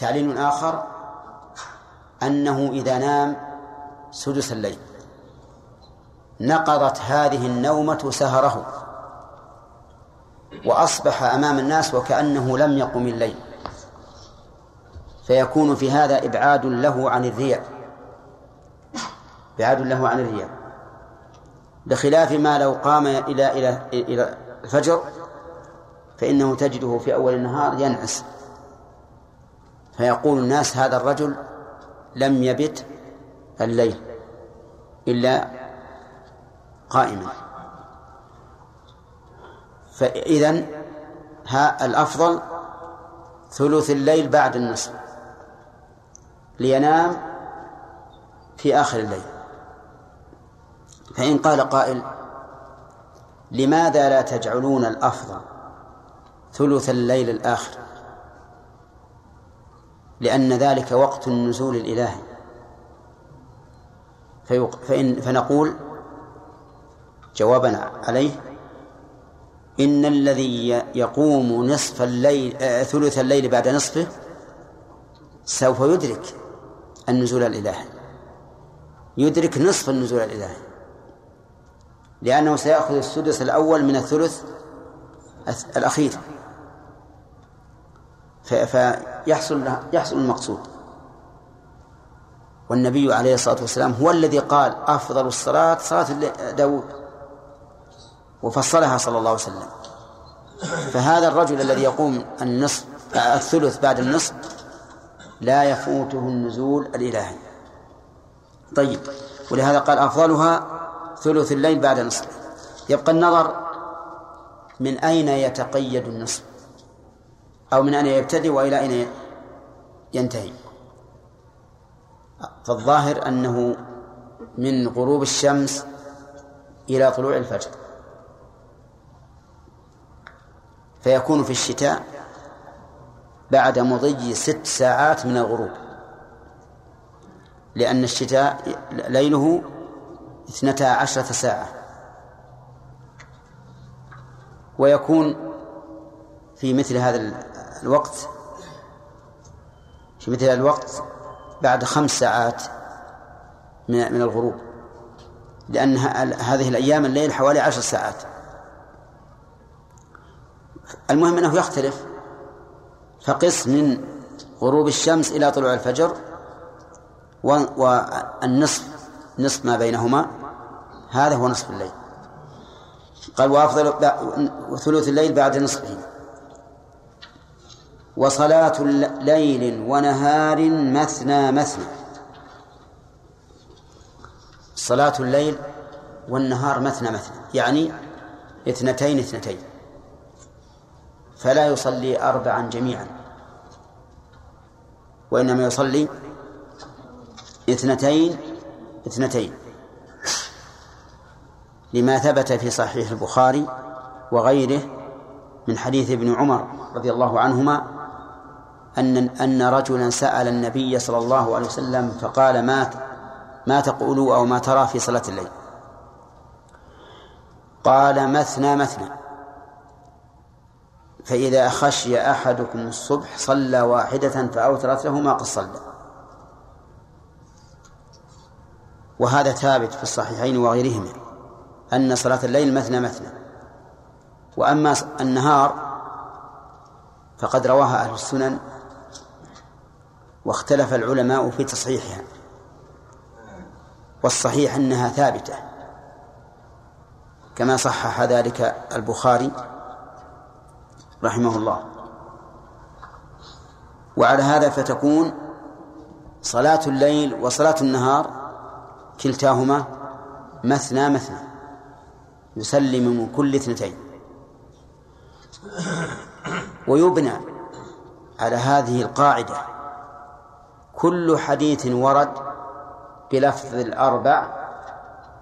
تعليل آخر أنه إذا نام سدس الليل. نقضت هذه النومة سهره. وأصبح أمام الناس وكأنه لم يقم الليل. فيكون في هذا إبعاد له عن الرياء. إبعاد له عن الرياء. بخلاف ما لو قام إلى إلى إلى الفجر فإنه تجده في أول النهار ينعس. فيقول الناس هذا الرجل لم يبت الليل إلا قائما. فإذا ها الأفضل ثلث الليل بعد النصف لينام في آخر الليل. فإن قال قائل لماذا لا تجعلون الأفضل ثلث الليل الآخر؟ لأن ذلك وقت النزول الإلهي. فإن فنقول جوابا عليه إن الذي يقوم نصف الليل آه، ثلث الليل بعد نصفه سوف يدرك النزول الإلهي. يدرك نصف النزول الإلهي. لأنه سيأخذ السدس الأول من الثلث الأخير. فيحصل يحصل المقصود. والنبي عليه الصلاة والسلام هو الذي قال أفضل الصلاة صلاة داود وفصلها صلى الله عليه وسلم. فهذا الرجل الذي يقوم النصف الثلث بعد النصف لا يفوته النزول الإلهي. طيب. ولهذا قال أفضلها ثلث الليل بعد نصف يبقى النظر من أين يتقيد النصف؟ أو من أين يبتدئ وإلى أين ينتهي. فالظاهر أنه من غروب الشمس إلى طلوع الفجر. فيكون في الشتاء بعد مضي ست ساعات من الغروب. لأن الشتاء ليله اثنتا عشرة ساعة. ويكون في مثل هذا الوقت؟ في مثل الوقت بعد خمس ساعات من من الغروب؟ لأن هذه الأيام الليل حوالي عشر ساعات. المهم أنه يختلف. فقس من غروب الشمس إلى طلوع الفجر والنصف نصف ما بينهما. هذا هو نصف الليل. قال وأفضل ثلث الليل بعد نصفه. وصلاة ليل ونهار مثنى مثنى. صلاة الليل والنهار مثنى مثنى يعني اثنتين اثنتين. فلا يصلي أربعا جميعا وإنما يصلي اثنتين اثنتين. لما ثبت في صحيح البخاري وغيره من حديث ابن عمر رضي الله عنهما أن أن رجلا سأل النبي صلى الله عليه وسلم فقال ما ما تقول أو ما ترى في صلاة الليل؟ قال مثنى مثنى. فإذا خشي أحدكم الصبح صلى واحدة فأوترت له ما قد صلى. وهذا ثابت في الصحيحين وغيرهما أن صلاة الليل مثنى مثنى. وأما النهار فقد رواها أهل السنن واختلف العلماء في تصحيحها. والصحيح أنها ثابتة. كما صحح ذلك البخاري رحمه الله. وعلى هذا فتكون صلاة الليل وصلاة النهار كلتاهما مثنى مثنى يسلم من كل اثنتين. ويبنى على هذه القاعدة كل حديث ورد بلفظ الأربع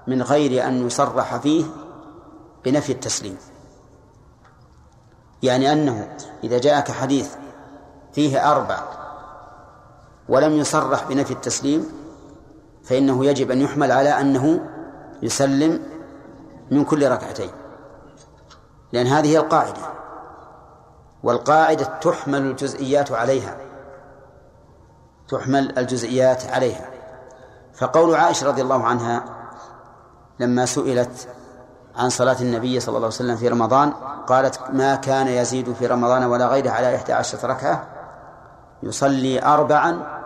من غير أن يصرح فيه بنفي التسليم. يعني أنه إذا جاءك حديث فيه أربع ولم يصرح بنفي التسليم فإنه يجب أن يحمل على أنه يسلم من كل ركعتين. لأن هذه هي القاعدة والقاعدة تحمل الجزئيات عليها. تحمل الجزئيات عليها. فقول عائشة رضي الله عنها لما سئلت عن صلاة النبي صلى الله عليه وسلم في رمضان قالت ما كان يزيد في رمضان ولا غيره على إحدى عشرة ركعة يصلي أربعا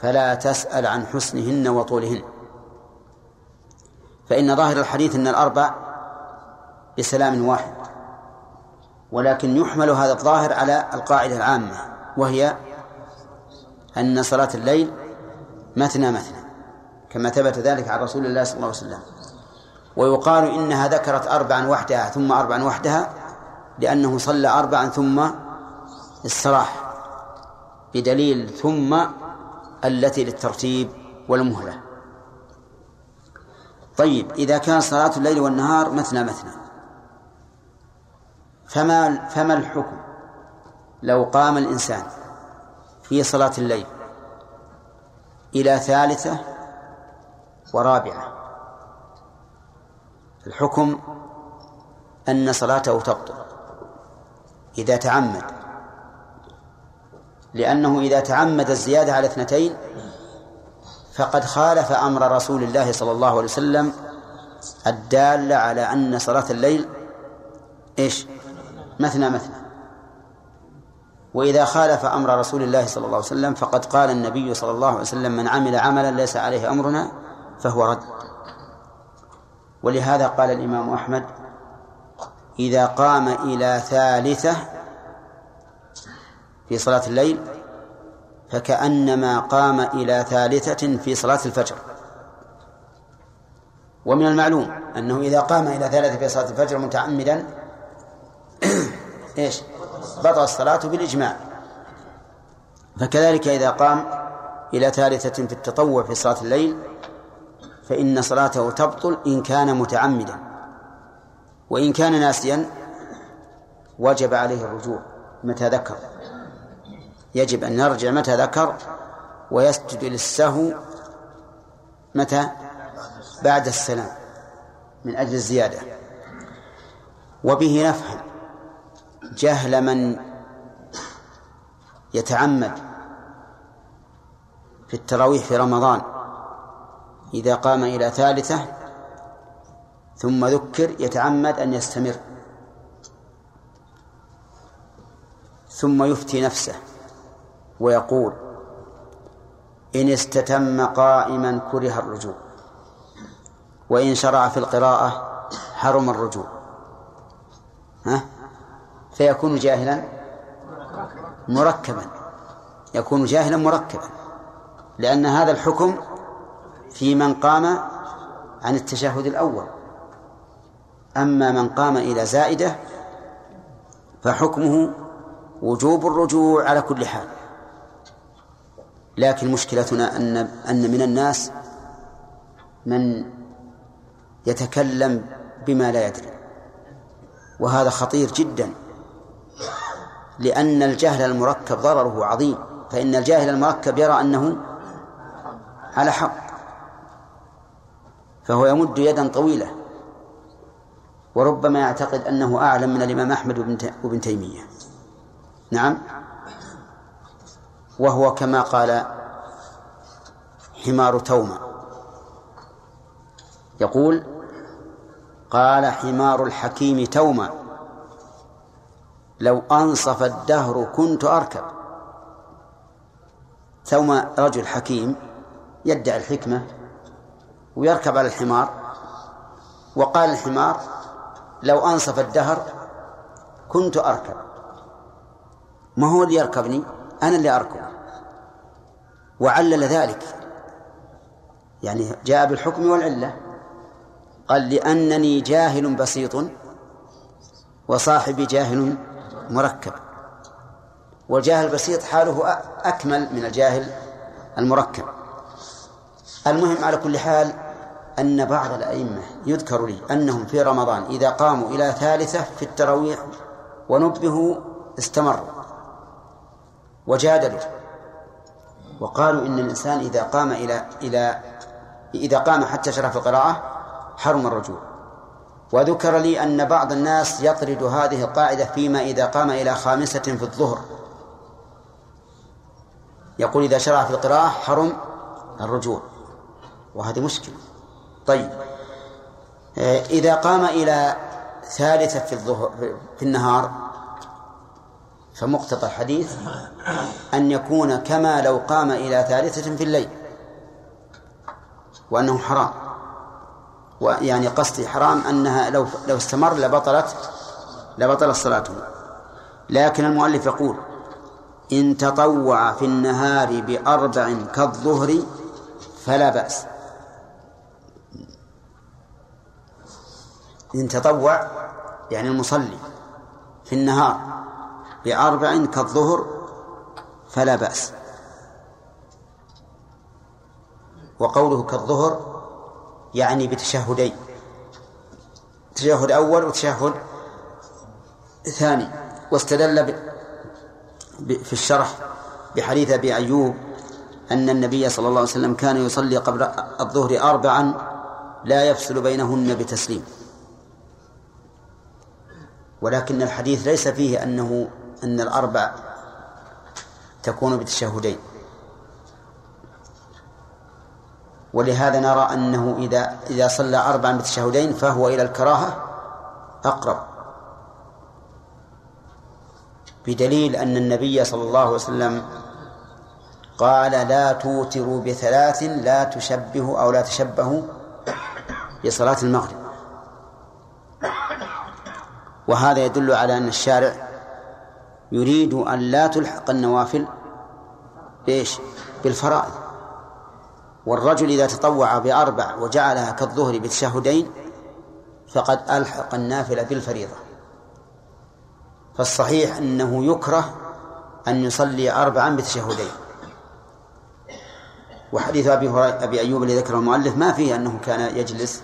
فلا تسأل عن حسنهن وطولهن. فإن ظاهر الحديث أن الأربع بسلام واحد ولكن يحمل هذا الظاهر على القاعدة العامة وهي أن صلاة الليل مثنى مثنى كما ثبت ذلك عن رسول الله صلى الله عليه وسلم. ويقال إنها ذكرت أربعا وحدها ثم أربعا وحدها لأنه صلى أربعا ثم استراح بدليل ثم التي للترتيب والمهلة. طيب إذا كان صلاة الليل والنهار مثنى مثنى فما فما الحكم؟ لو قام الإنسان في صلاة الليل. إلى ثالثة ورابعة. الحكم أن صلاته تبطل. إذا تعمد. لأنه إذا تعمد الزيادة على اثنتين فقد خالف أمر رسول الله صلى الله عليه وسلم الدال على أن صلاة الليل إيش؟ مثنى مثنى. وإذا خالف أمر رسول الله صلى الله عليه وسلم فقد قال النبي صلى الله عليه وسلم من عمل عملا ليس عليه أمرنا فهو رد. ولهذا قال الإمام أحمد إذا قام إلى ثالثة في صلاة الليل فكأنما قام إلى ثالثة في صلاة الفجر. ومن المعلوم أنه إذا قام إلى ثالثة في صلاة الفجر متعمدا إيش؟ بطل الصلاة بالإجماع. فكذلك إذا قام إلى ثالثة في التطوع في صلاة الليل فإن صلاته تبطل إن كان متعمدا. وإن كان ناسيا وجب عليه الرجوع متى ذكر. يجب أن يرجع متى ذكر ويسجد للسهو متى؟ بعد السلام من أجل الزيادة. وبه نفهم. جهل من يتعمد في التراويح في رمضان. إذا قام إلى ثالثة ثم ذكر يتعمد أن يستمر. ثم يفتي نفسه ويقول إن استتم قائما كره الرجوع وإن شرع في القراءة حرم الرجوع. ها؟ فيكون جاهلا مركبا. يكون جاهلا مركبا. لأن هذا الحكم في من قام عن التشهد الأول. أما من قام إلى زائدة فحكمه وجوب الرجوع على كل حال. لكن مشكلتنا أن أن من الناس من يتكلم بما لا يدري. وهذا خطير جدا. لأن الجهل المركب ضرره عظيم فإن الجاهل المركب يرى أنه على حق. فهو يمد يدا طويلة وربما يعتقد أنه أعلم من الإمام أحمد وابن تيمية. نعم. وهو كما قال حمار توما يقول قال حمار الحكيم توما لو أنصف الدهر كنت أركب. توما رجل حكيم يدعي الحكمة ويركب على الحمار وقال الحمار لو أنصف الدهر كنت أركب. ما هو اللي يركبني؟ أنا اللي أركب. وعلل ذلك. يعني جاء بالحكم والعلة. قال لأنني جاهل بسيط وصاحبي جاهل مركب. والجاهل البسيط حاله أكمل من الجاهل المركب. المهم على كل حال أن بعض الأئمة يذكر لي أنهم في رمضان إذا قاموا إلى ثالثة في التراويح ونبهوا استمروا وجادلوا وقالوا إن الإنسان إذا قام إلى إلى إذا قام حتى شرف القراءة حرم الرجوع. وذكر لي أن بعض الناس يطرد هذه القاعدة فيما إذا قام إلى خامسة في الظهر. يقول إذا شرع في القراءة حرم الرجوع وهذه مشكلة. طيب. آه، إذا قام إلى ثالثة في الظهر في النهار فمقتضى الحديث أن يكون كما لو قام إلى ثالثة في الليل وأنه حرام. ويعني قصدي حرام أنها لو لو استمر لبطلت لبطلت صلاته لكن المؤلف يقول إن تطوع في النهار بأربع كالظهر فلا بأس. إن تطوع يعني المصلي في النهار بأربع كالظهر فلا بأس. وقوله كالظهر يعني بتشهدين. تشهد أول وتشهد ثاني. واستدل في الشرح بحديث أبي أيوب أن النبي صلى الله عليه وسلم كان يصلي قبل الظهر أربعا لا يفصل بينهن بتسليم. ولكن الحديث ليس فيه أنه أن الأربع تكون بتشهدين. ولهذا نرى أنه إذا إذا صلى أربعا بتشهدين فهو إلى الكراهة أقرب. بدليل أن النبي صلى الله عليه وسلم قال لا توتروا بثلاث لا تشبهوا أو لا تشبهوا بصلاة المغرب. وهذا يدل على أن الشارع يريد أن لا تلحق النوافل بإيش؟ بالفرائض. والرجل إذا تطوع بأربع وجعلها كالظهر بتشهدين فقد ألحق النافلة بالفريضة. فالصحيح أنه يكره أن يصلي أربعا بتشهدين وحديث أبي أبي أيوب الذي ذكره المؤلف ما فيه أنه كان يجلس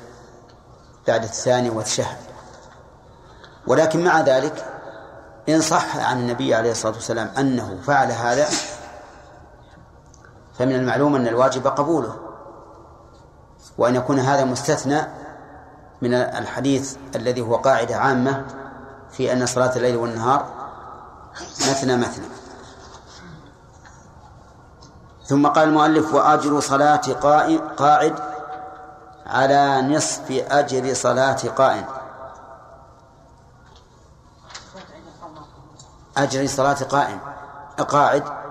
بعد الثاني وتشهد ولكن مع ذلك إن صح عن النبي عليه الصلاة والسلام أنه فعل هذا فمن المعلوم أن الواجب قبوله وأن يكون هذا مستثنى من الحديث الذي هو قاعدة عامة في أن صلاة الليل والنهار مثنى مثنى. ثم قال المؤلف وأجر صلاة قاعد على نصف أجر صلاة قائم. أجر صلاة قائم. قاعد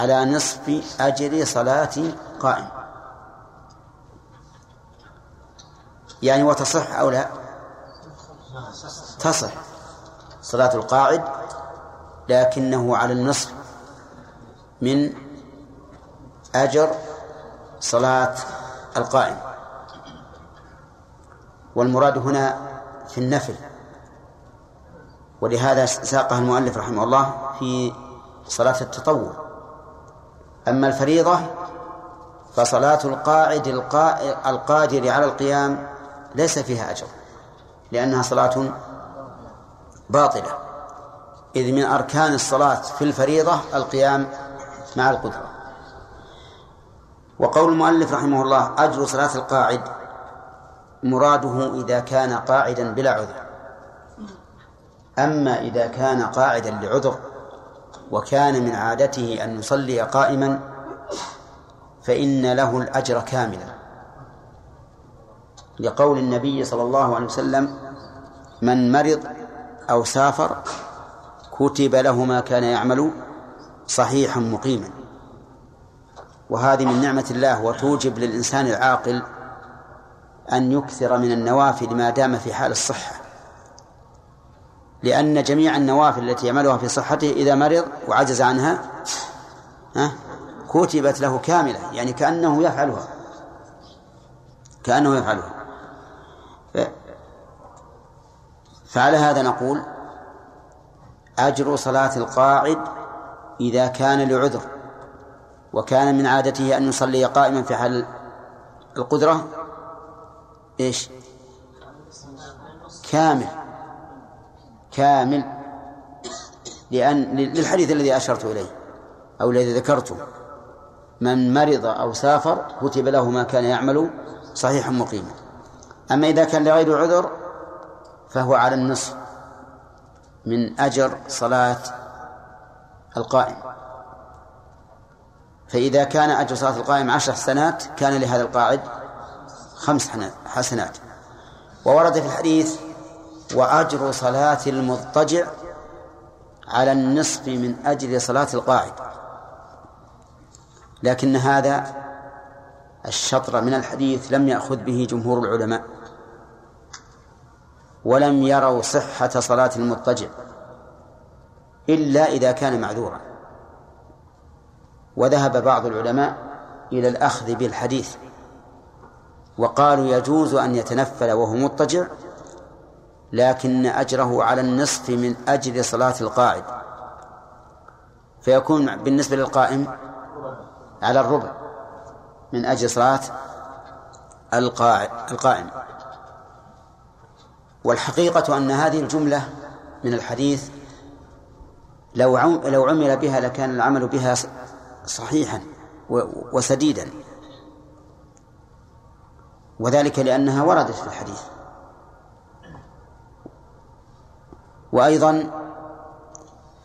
على نصف أجر صلاة قائم. يعني وتصح أو لا؟ تصح. صلاة القاعد لكنه على النصف من أجر صلاة القائم. والمراد هنا في النفل. ولهذا ساقها المؤلف رحمه الله في صلاة التطوع. أما الفريضة فصلاة القاعد القادر على القيام ليس فيها أجر لأنها صلاة باطلة إذ من أركان الصلاة في الفريضة القيام مع القدرة. وقول المؤلف رحمه الله أجر صلاة القاعد مراده إذا كان قاعدا بلا عذر. أما إذا كان قاعدا لعذر وكان من عادته أن يصلي قائما فإن له الأجر كاملا. لقول النبي صلى الله عليه وسلم من مرض أو سافر كتب له ما كان يعمل صحيحا مقيما. وهذه من نعمة الله وتوجب للإنسان العاقل أن يكثر من النوافل ما دام في حال الصحة. لأن جميع النوافل التي يعملها في صحته إذا مرض وعجز عنها ها كتبت له كاملة يعني كأنه يفعلها. كأنه يفعلها. فعلى هذا نقول أجر صلاة القاعد إذا كان لعذر وكان من عادته أن يصلي قائما في حال القدرة إيش؟ كامل. كامل لأن للحديث الذي أشرت إليه أو الذي ذكرته. من مرض أو سافر كتب له ما كان يعمل صحيحا مقيما. أما إذا كان لغير عذر فهو على النصف من أجر صلاة القائم. فإذا كان أجر صلاة القائم عشر حسنات كان لهذا القاعد خمس حسنات. وورد في الحديث وأجر صلاة المضطجع على النصف من أجل صلاة القاعد. لكن هذا الشطر من الحديث لم يأخذ به جمهور العلماء ولم يروا صحة صلاة المضطجع إلا إذا كان معذورا. وذهب بعض العلماء إلى الأخذ بالحديث وقالوا يجوز أن يتنفل وهو مضطجع لكن أجره على النصف من أجل صلاة القاعد. فيكون بالنسبة للقائم على الربع من أجل صلاة القائم. والحقيقة أن هذه الجملة من الحديث لو لو عمل بها لكان العمل بها صحيحا وسديدا. وذلك لأنها وردت في الحديث. وأيضا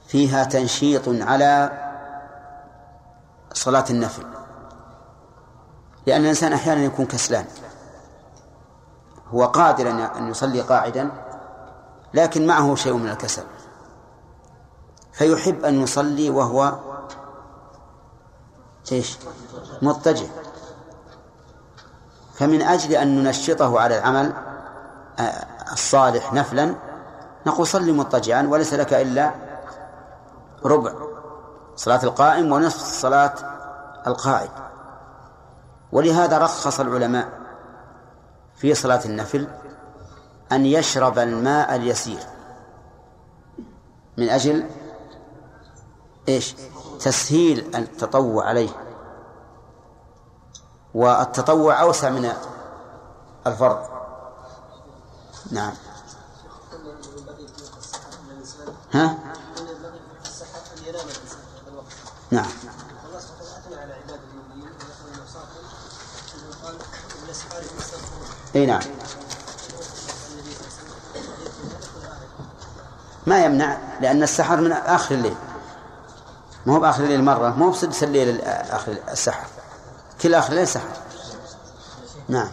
فيها تنشيط على صلاة النفل لأن الإنسان أحيانا يكون كسلان هو قادر أن يصلي قاعدا لكن معه شيء من الكسل فيحب أن يصلي وهو إيش؟ مضطجع فمن أجل أن ننشطه على العمل آه، الصالح نفلا نقول صلي مضطجعا وليس لك إلا ربع صلاة القائم ونصف صلاة القائد. ولهذا رخص العلماء في صلاة النفل أن يشرب الماء اليسير. من أجل إيش؟ تسهيل التطوع عليه. والتطوع أوسع من الفرض. نعم. ها؟ نعم. إي نعم. ما يمنع لأن السحر من آخر الليل. ما هو بآخر الليل مرة ما هو بسدس الليل آخر السحر. كل آخر الليل سحر. نعم.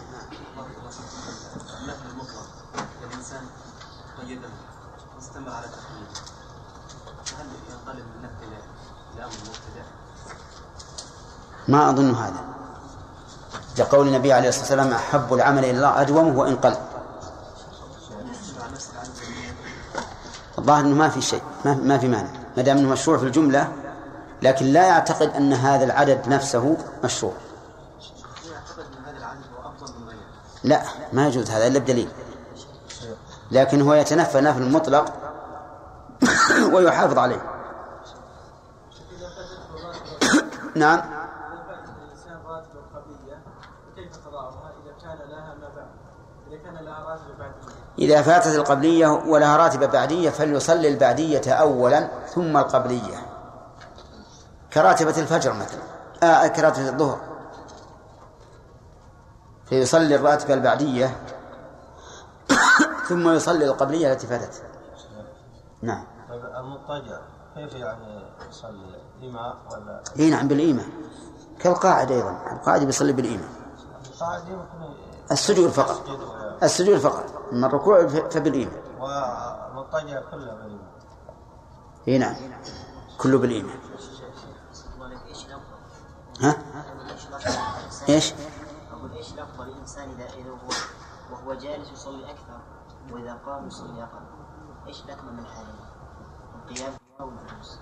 ما أظن هذا. لقول النبي عليه الصلاة والسلام أحب العمل إلى الله أدومه وإن قل. الظاهر أنه ما في شيء ما, في مانع. ما دام أنه مشروع في الجملة لكن لا يعتقد أن هذا العدد نفسه مشروع. لا ما يجوز هذا إلا بدليل. لكن هو يتنفى نفل مطلق ويحافظ عليه. نعم. إذا فاتت القبلية ولها راتبة بعدية فليصلي البعدية أولا ثم القبلية. كراتبة الفجر مثلا. آه كراتبة الظهر. فيصلي الراتبة البعدية ثم يصلي القبلية التي فاتت. نعم. المضطجع كيف يعني يصلي؟ إيماء ولا؟ إي نعم بالإيماء. كالقاعد أيضا. القاعد بيصلي بالإيماء. السجود فقط. السجود فقط. أما الركوع فبالإيمان والمضطجع كله بالإيمان اي نعم كله بالإيمان ها؟ إيش؟ أقول إيش الأفضل الإنسان إذا إذا هو وهو جالس يصلي أكثر وإذا قام يصلي أقل إيش الأكمل من الحالين؟ القيام أو الجلوس؟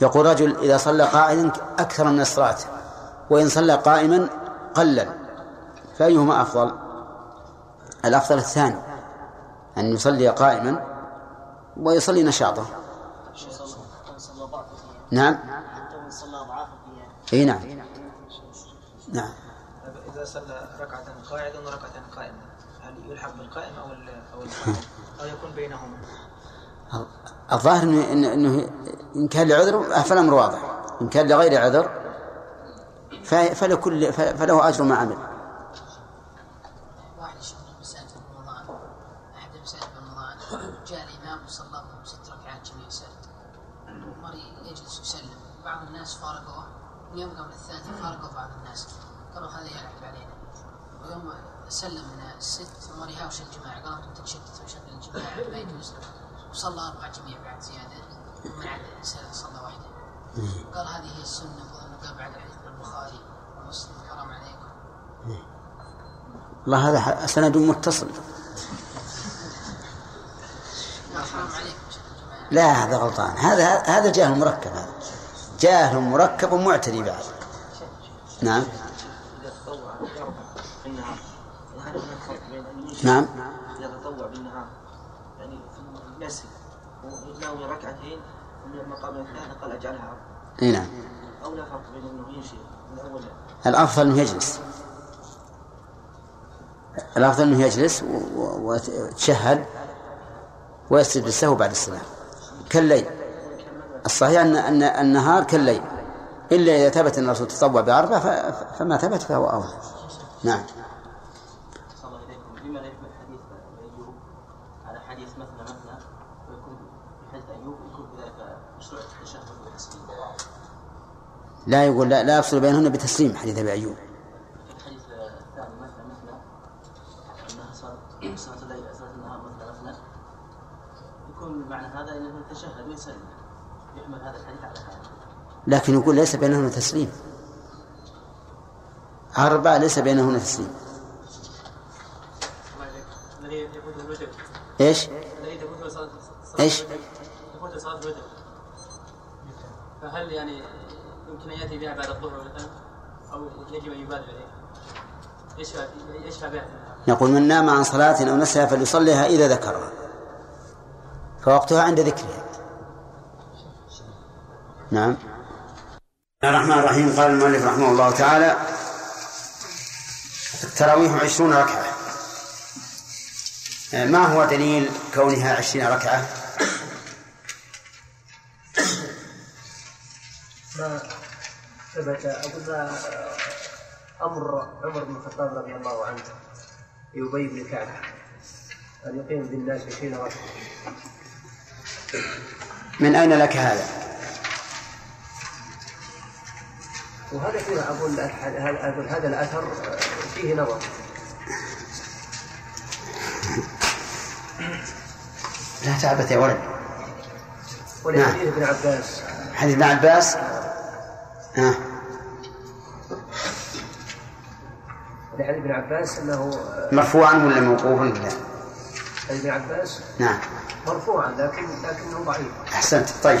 يقول رجل إذا صلى قاعدا أكثر من الصلاة وإن صلى قائما قلل فأيهما أفضل الأفضل الثاني أن يصلي قائما ويصلي نشاطه نعم. إي نعم. نعم. إذا صلى ركعة قاعدا وركعة قائما هل يلحق بالقائم أو أو أو يكون بينهما؟ الظاهر انه انه إن كان لعذر فالأمر واضح. إن كان لغير عذر فلكل فله أجر ما عمل جاء الإمام وصلى ست ركعات جميع سرد ومر يجلس يسلم بعض الناس الناس فارقوه ويوم قبل الثالث فارقوا بعض الناس قالوا هذا يلعب علينا ويوم سلم الست ما يهاوش الجماعة قالوا أنتم تتشتتوا شكل الجماعة ما يجوز وصلى أربع جميع بعد زيادة. ومن عدد صلى واحدة قال هذه هي السنة وقال بعد الحديث البخاري ومسلم. حرام عليكم. الله هذا سند متصل. قال لا هذا غلطان. هذا هذا جاهل مركب. هذا جاهل مركب ومعتدي بعد. نعم إذا تطوع يربع في النهار هل هناك فرق بين أن ينشئ نعم. إذا تطوع بالنهار. يعني في نسي وناوي ركعتين ومن المقام الثاني قال أجعلها أربع أي نعم. أو لا فرق بين أنه ينشئ من أول الأفضل أنه يجلس. الأفضل أنه يجلس ويتشهد ويسجد بالسهو بعد السلام كالليل. الصحيح ان ان النهار كالليل. إلا إذا ثبت أن الرسول تطوع ف- فما ثبت فهو اولى نعم صلى الله إليكم لما لا يحمل حديث أيوب على حديث مثنى مثنى ويكون في حديث أيوب يكون بذلك مشروع التشهد والتسليم لا يقول لا لا يفصل بينهن بتسليم حديث أبي أيوب. الحديث الثاني مثنى مثنى أنها صارت صلاة الليل النهار يكون معنى هذا أنه يتشهد ويسلم يحمل هذا الحديث على هذا لكن يقول ليس بينهن تسليم. أربع ليس بينهن تسليم. إيش؟ إيش؟ فهل يعني يمكن أن يأتي بها بعد الظهر مثلا أو يجب أن يبادر؟ يشفع يشفع بها يقول من نام عن صلاة أو نسيها فليصليها إذا ذكرها. فوقتها عند ذكرها. نعم. بسم الله الرحمن الرحيم. قال المؤلف رحمه الله تعالى التراويح عشرون ركعة. ما هو دليل كونها عشرين ركعة؟ ما ثبت أقول أمر عمر بن الخطاب رضي الله عنه لأبي بن كعب. أن يقيم بالناس عشرين ركعة من أين لك هذا؟ وهذا فيه أقول هذا أقول هذا الأثر فيه نظر. لا تعبت يا ولد. ولحديث ابن عباس. حديث ابن عباس؟ ها. ولحديث ابن عباس أنه مرفوعا ولا موقوفا؟ ولا حديث ابن عباس؟ نعم. مرفوعا لكن لكنه ضعيف. أحسنت. طيب.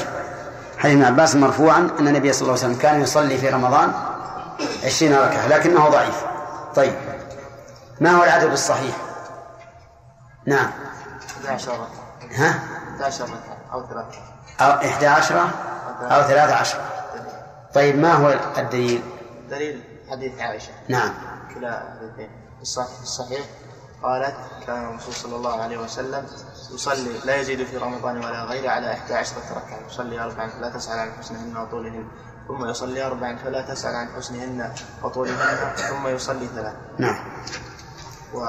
حديث ابن عباس مرفوعا أن النبي صلى الله عليه وسلم كان يصلي في رمضان عشرين ركعة لكنه ضعيف. طيب. ما هو العدد الصحيح؟ نعم. 11 ركعة. ها؟ 11 ركعة أو ثلاثة. أو إحدى عشرة أو ثلاثة. عشرة طيب ما هو الدليل؟ دليل حديث عائشة. نعم. كلا حديثين. الصحيح الصحيح قالت كان الرسول صلى الله عليه وسلم يصلي لا يزيد في رمضان ولا غيره على إحدى عشرة ركعة يصلي أربعا فلا تسأل عن حسنهن وطولهن ثم يصلي أربعا فلا تسأل عن حسنهن وطولهن ثم يصلي ثلاث نعم. و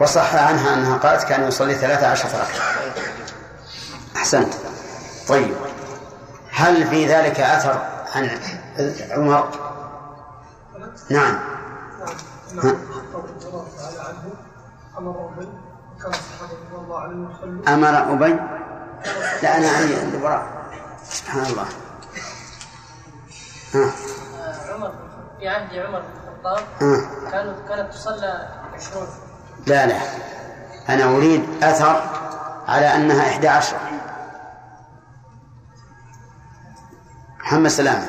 وصح عنها أنها قالت كان يصلي ثلاثة عشرة ركعة. أحسنت. طيب. هل في ذلك أثر عن عمر. نعم؟ أمر أبي؟ لا أنا أعني اللي وراء سبحان الله. ها. عمر في عهد عمر بن الخطاب كانت تصلى عشرون. لا لا. أنا أريد أثر على أنها إحدى عشرة محمد سلامة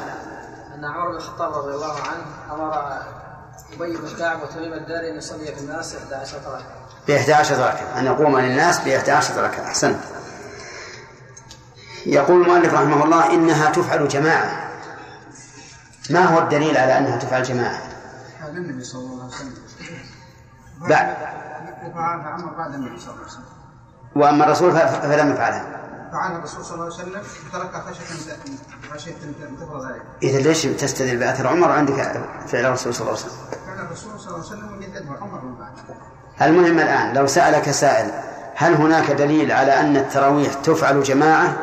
أن عمر بن الخطاب رضي الله عنه أمر أبي بن كعب وتميم الداري أن يصلي في الناس 11 ركعة. بإحدى عشرة ركعة. أن يقوم للناس بإحدى عشرة ركعة. أحسنت يقول المؤلف رحمه الله إنها تفعل جماعة. ما هو الدليل على أنها تفعل جماعة؟ هذا النبي صلى الله عليه وسلم. بعد. فعلها عمر بعد النبي صلى الله عليه وسلم. وأما الرسول فلم يفعلها. فعلها الرسول صلى الله عليه وسلم ترك خشية خشية أن تفرض ذلك. إذا ليش تستدل بأثر عمر عندك فعل الرسول صلى الله عليه وسلم؟ فعل الرسول صلى الله عليه وسلم وجدده عمر المهم الآن لو سألك سائل هل هناك دليل على أن التراويح تفعل جماعة؟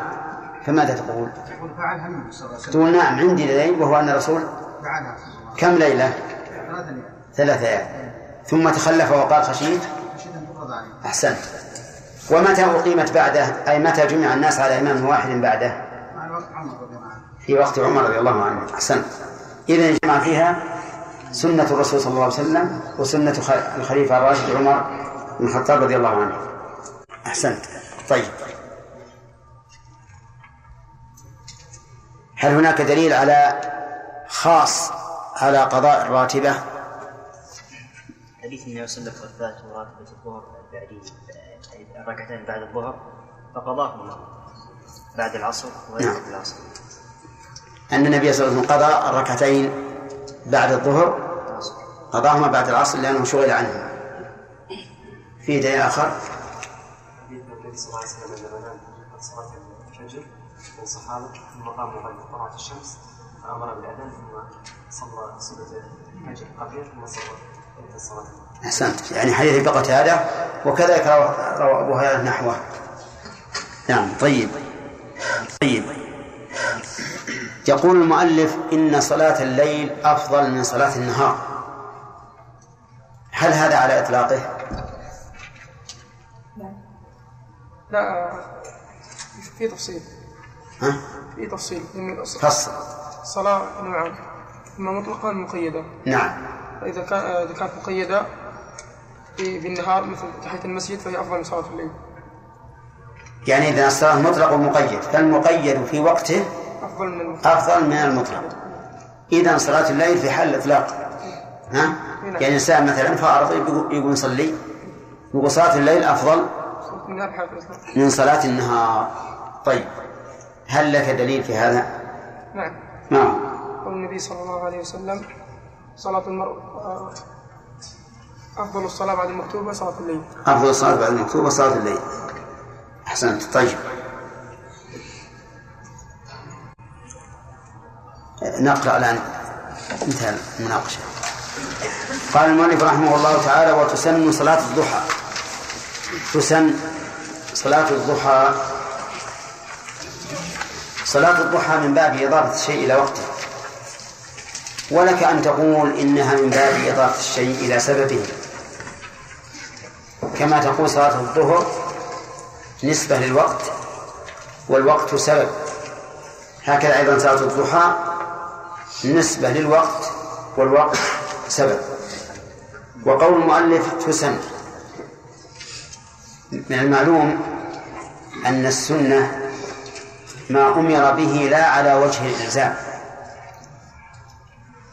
فماذا تقول؟ يقول فعلها النبي صلى الله عليه وسلم. تقول نعم عندي دليل وهو أن الرسول فعلها عليه كم ليال. ثلاث ليال. ثم تخلف وقال خشيت؟ خشيت أن تفرض عليه. أحسنت. ومتى أقيمت بعده؟ أي متى جمع الناس على إمام واحد بعده؟ في وقت عمر رضي الله عنه. أحسنت إذا جمع فيها سنة الرسول صلى الله عليه وسلم وسنة الخليفة الراشد عمر بن الخطاب رضي الله عنه. أحسنت طيب. هل هناك دليل على خاص على قضاء الراتبة؟ حديث النبي صلى الله عليه وسلم راتبة الظهر ركعتين بعد الظهر فقضاهما بعد العصر وليس نعم. العصر أن النبي صلى الله عليه وسلم قضى الركعتين بعد الظهر قضاهما بعد العصر لأنه شغل عنهما في دليل آخر؟ حديث النبي صلى الله عليه وسلم لما نام بعد صلاة الفجر من صحابة ثم قام وقد طلعت الشمس فأمر بالأذان ثم صلى سنة الفجر قبل ثم صلى الصلاة أحسنت. يعني حديث بقتادة وكذلك روى أبو هريرة نحوه. نعم طيب. طيب. يقول المؤلف إن صلاة الليل أفضل من صلاة النهار. هل هذا على إطلاقه؟ لا. في تفصيل. ها؟ في تفصيل. فصل الصلاة نوعان. إما مطلقة مقيدة. نعم. فإذا كان إذا كانت مقيدة في- بالنهار مثل تحية المسجد فهي أفضل من صلاة الليل. يعني إذا الصلاة مطلق ومقيد فالمقيد في وقته أفضل من المطلق. أفضل من المطلق. إذا صلاة الليل في حال الإطلاق. ها؟ يعني إنسان مثلا فأرض يقول يقول يصلي يقول صلاة الليل أفضل النهار من صلاة النهار. طيب. هل لك دليل في هذا؟ نعم. نعم. قول النبي صلى الله عليه وسلم صلاة المرء آه، أفضل الصلاة بعد المكتوبة صلاة الليل. أفضل الصلاة بعد المكتوبة صلاة الليل. أحسنت. طيب. نقرأ الآن. انتهى المناقشة. قال المؤلف رحمه الله تعالى وتسن صلاة الضحى. تسن صلاة الضحى. صلاة الضحى من باب إضافة الشيء إلى وقته. ولك أن تقول إنها من باب إضافة الشيء إلى سببه. كما تقول صلاة الظهر نسبة للوقت والوقت سبب. هكذا أيضا صلاة الضحى نسبة للوقت والوقت سبب. وقول المؤلف تسن من المعلوم أن السنة ما أمر به لا على وجه الإلزام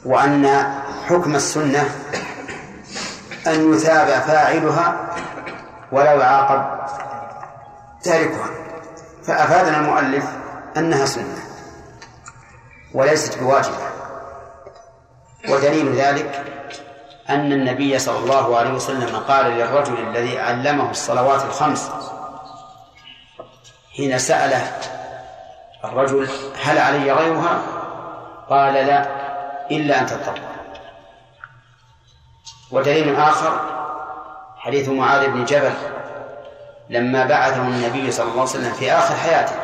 وأن حكم السنة أن يثاب فاعلها ولا يعاقب تاركها. فأفادنا المؤلف أنها سنة وليست بواجبة. ودليل ذلك أن النبي صلى الله عليه وسلم قال للرجل الذي علمه الصلوات الخمس حين سأله الرجل هل علي غيرها؟ قال لا إلا أن تتقوا ودليل آخر حديث معاذ بن جبل لما بعثه النبي صلى الله عليه وسلم في آخر حياته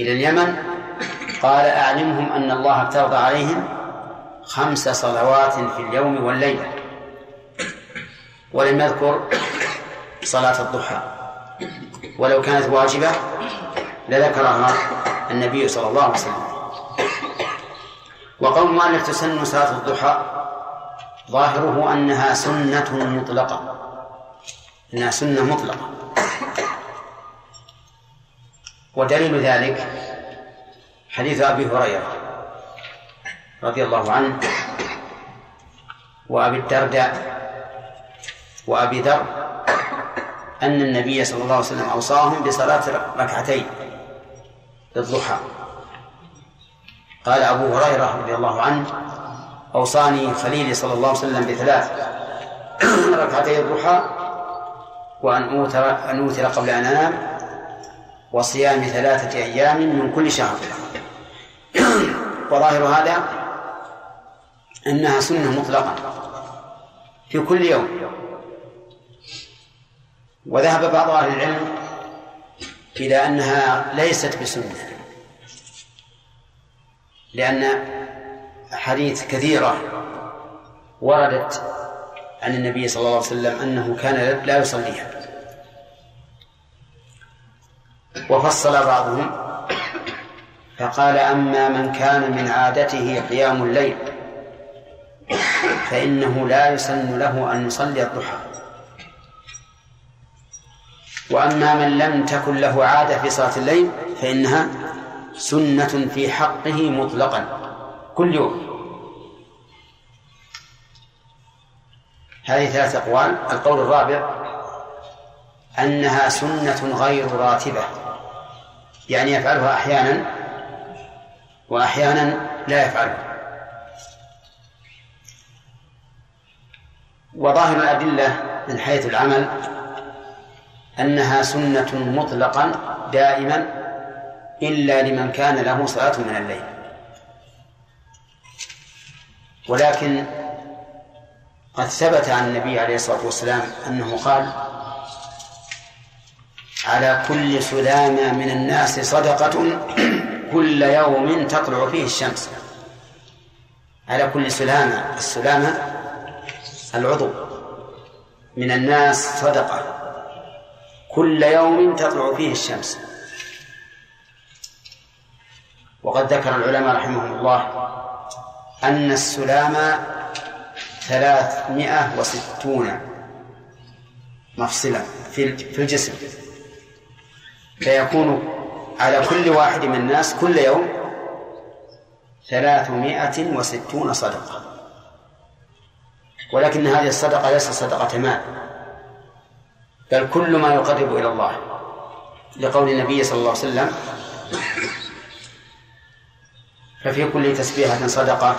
إلى اليمن قال أعلمهم أن الله افترض عليهم خمس صلوات في اليوم والليلة ولم يذكر صلاة الضحى. ولو كانت واجبة لذكرها النبي صلى الله عليه وسلم. وقول المؤلف تسن صلاة الضحى ظاهره أنها سنة مطلقة. إنها سنة مطلقة. ودليل ذلك حديث أبي هريرة رضي الله عنه وأبي الدرداء وأبي ذر أن النبي صلى الله عليه وسلم أوصاهم بصلاة ركعتين للضحى. قال أبو هريرة رضي الله عنه أوصاني خليلي صلى الله عليه وسلم بثلاث ركعتي الضحى وأن أوتر أن أوتر قبل أن أنام وصيام ثلاثة أيام من كل شهر. وظاهر هذا أنها سنة مطلقة في كل يوم. وذهب بعض أهل العلم إلى أنها ليست بسنة لأن أحاديث كثيرة وردت عن النبي صلى الله عليه وسلم أنه كان لا يصليها وفصل بعضهم فقال أما من كان من عادته قيام الليل فإنه لا يسن له أن يصلي الضحى. وأما من لم تكن له عادة في صلاة الليل فإنها سنة في حقه مطلقا. كل يوم. هذه ثلاث أقوال. القول الرابع أنها سنة غير راتبة يعني يفعلها أحيانا وأحيانا لا يفعلها. وظاهر الأدلة من حيث العمل أنها سنة مطلقا دائما إلا لمن كان له صلاة من الليل. ولكن قد ثبت عن النبي عليه الصلاة والسلام أنه قال على كل سلامة من الناس صدقة كل يوم تطلع فيه الشمس. على كل سلامة السلامة العضو. من الناس صدقة. كل يوم تطلع فيه الشمس. وقد ذكر العلماء رحمهم الله أن السلام ثلاثمائة وستون مفصلا في الجسم. فيكون على كل واحد من الناس كل يوم ثلاثمائة وستون صدقة. ولكن هذه الصدقة ليست صدقة مال بل كل ما يقرب إلى الله. لقول النبي صلى الله عليه وسلم ففي كل تسبيحة صدقة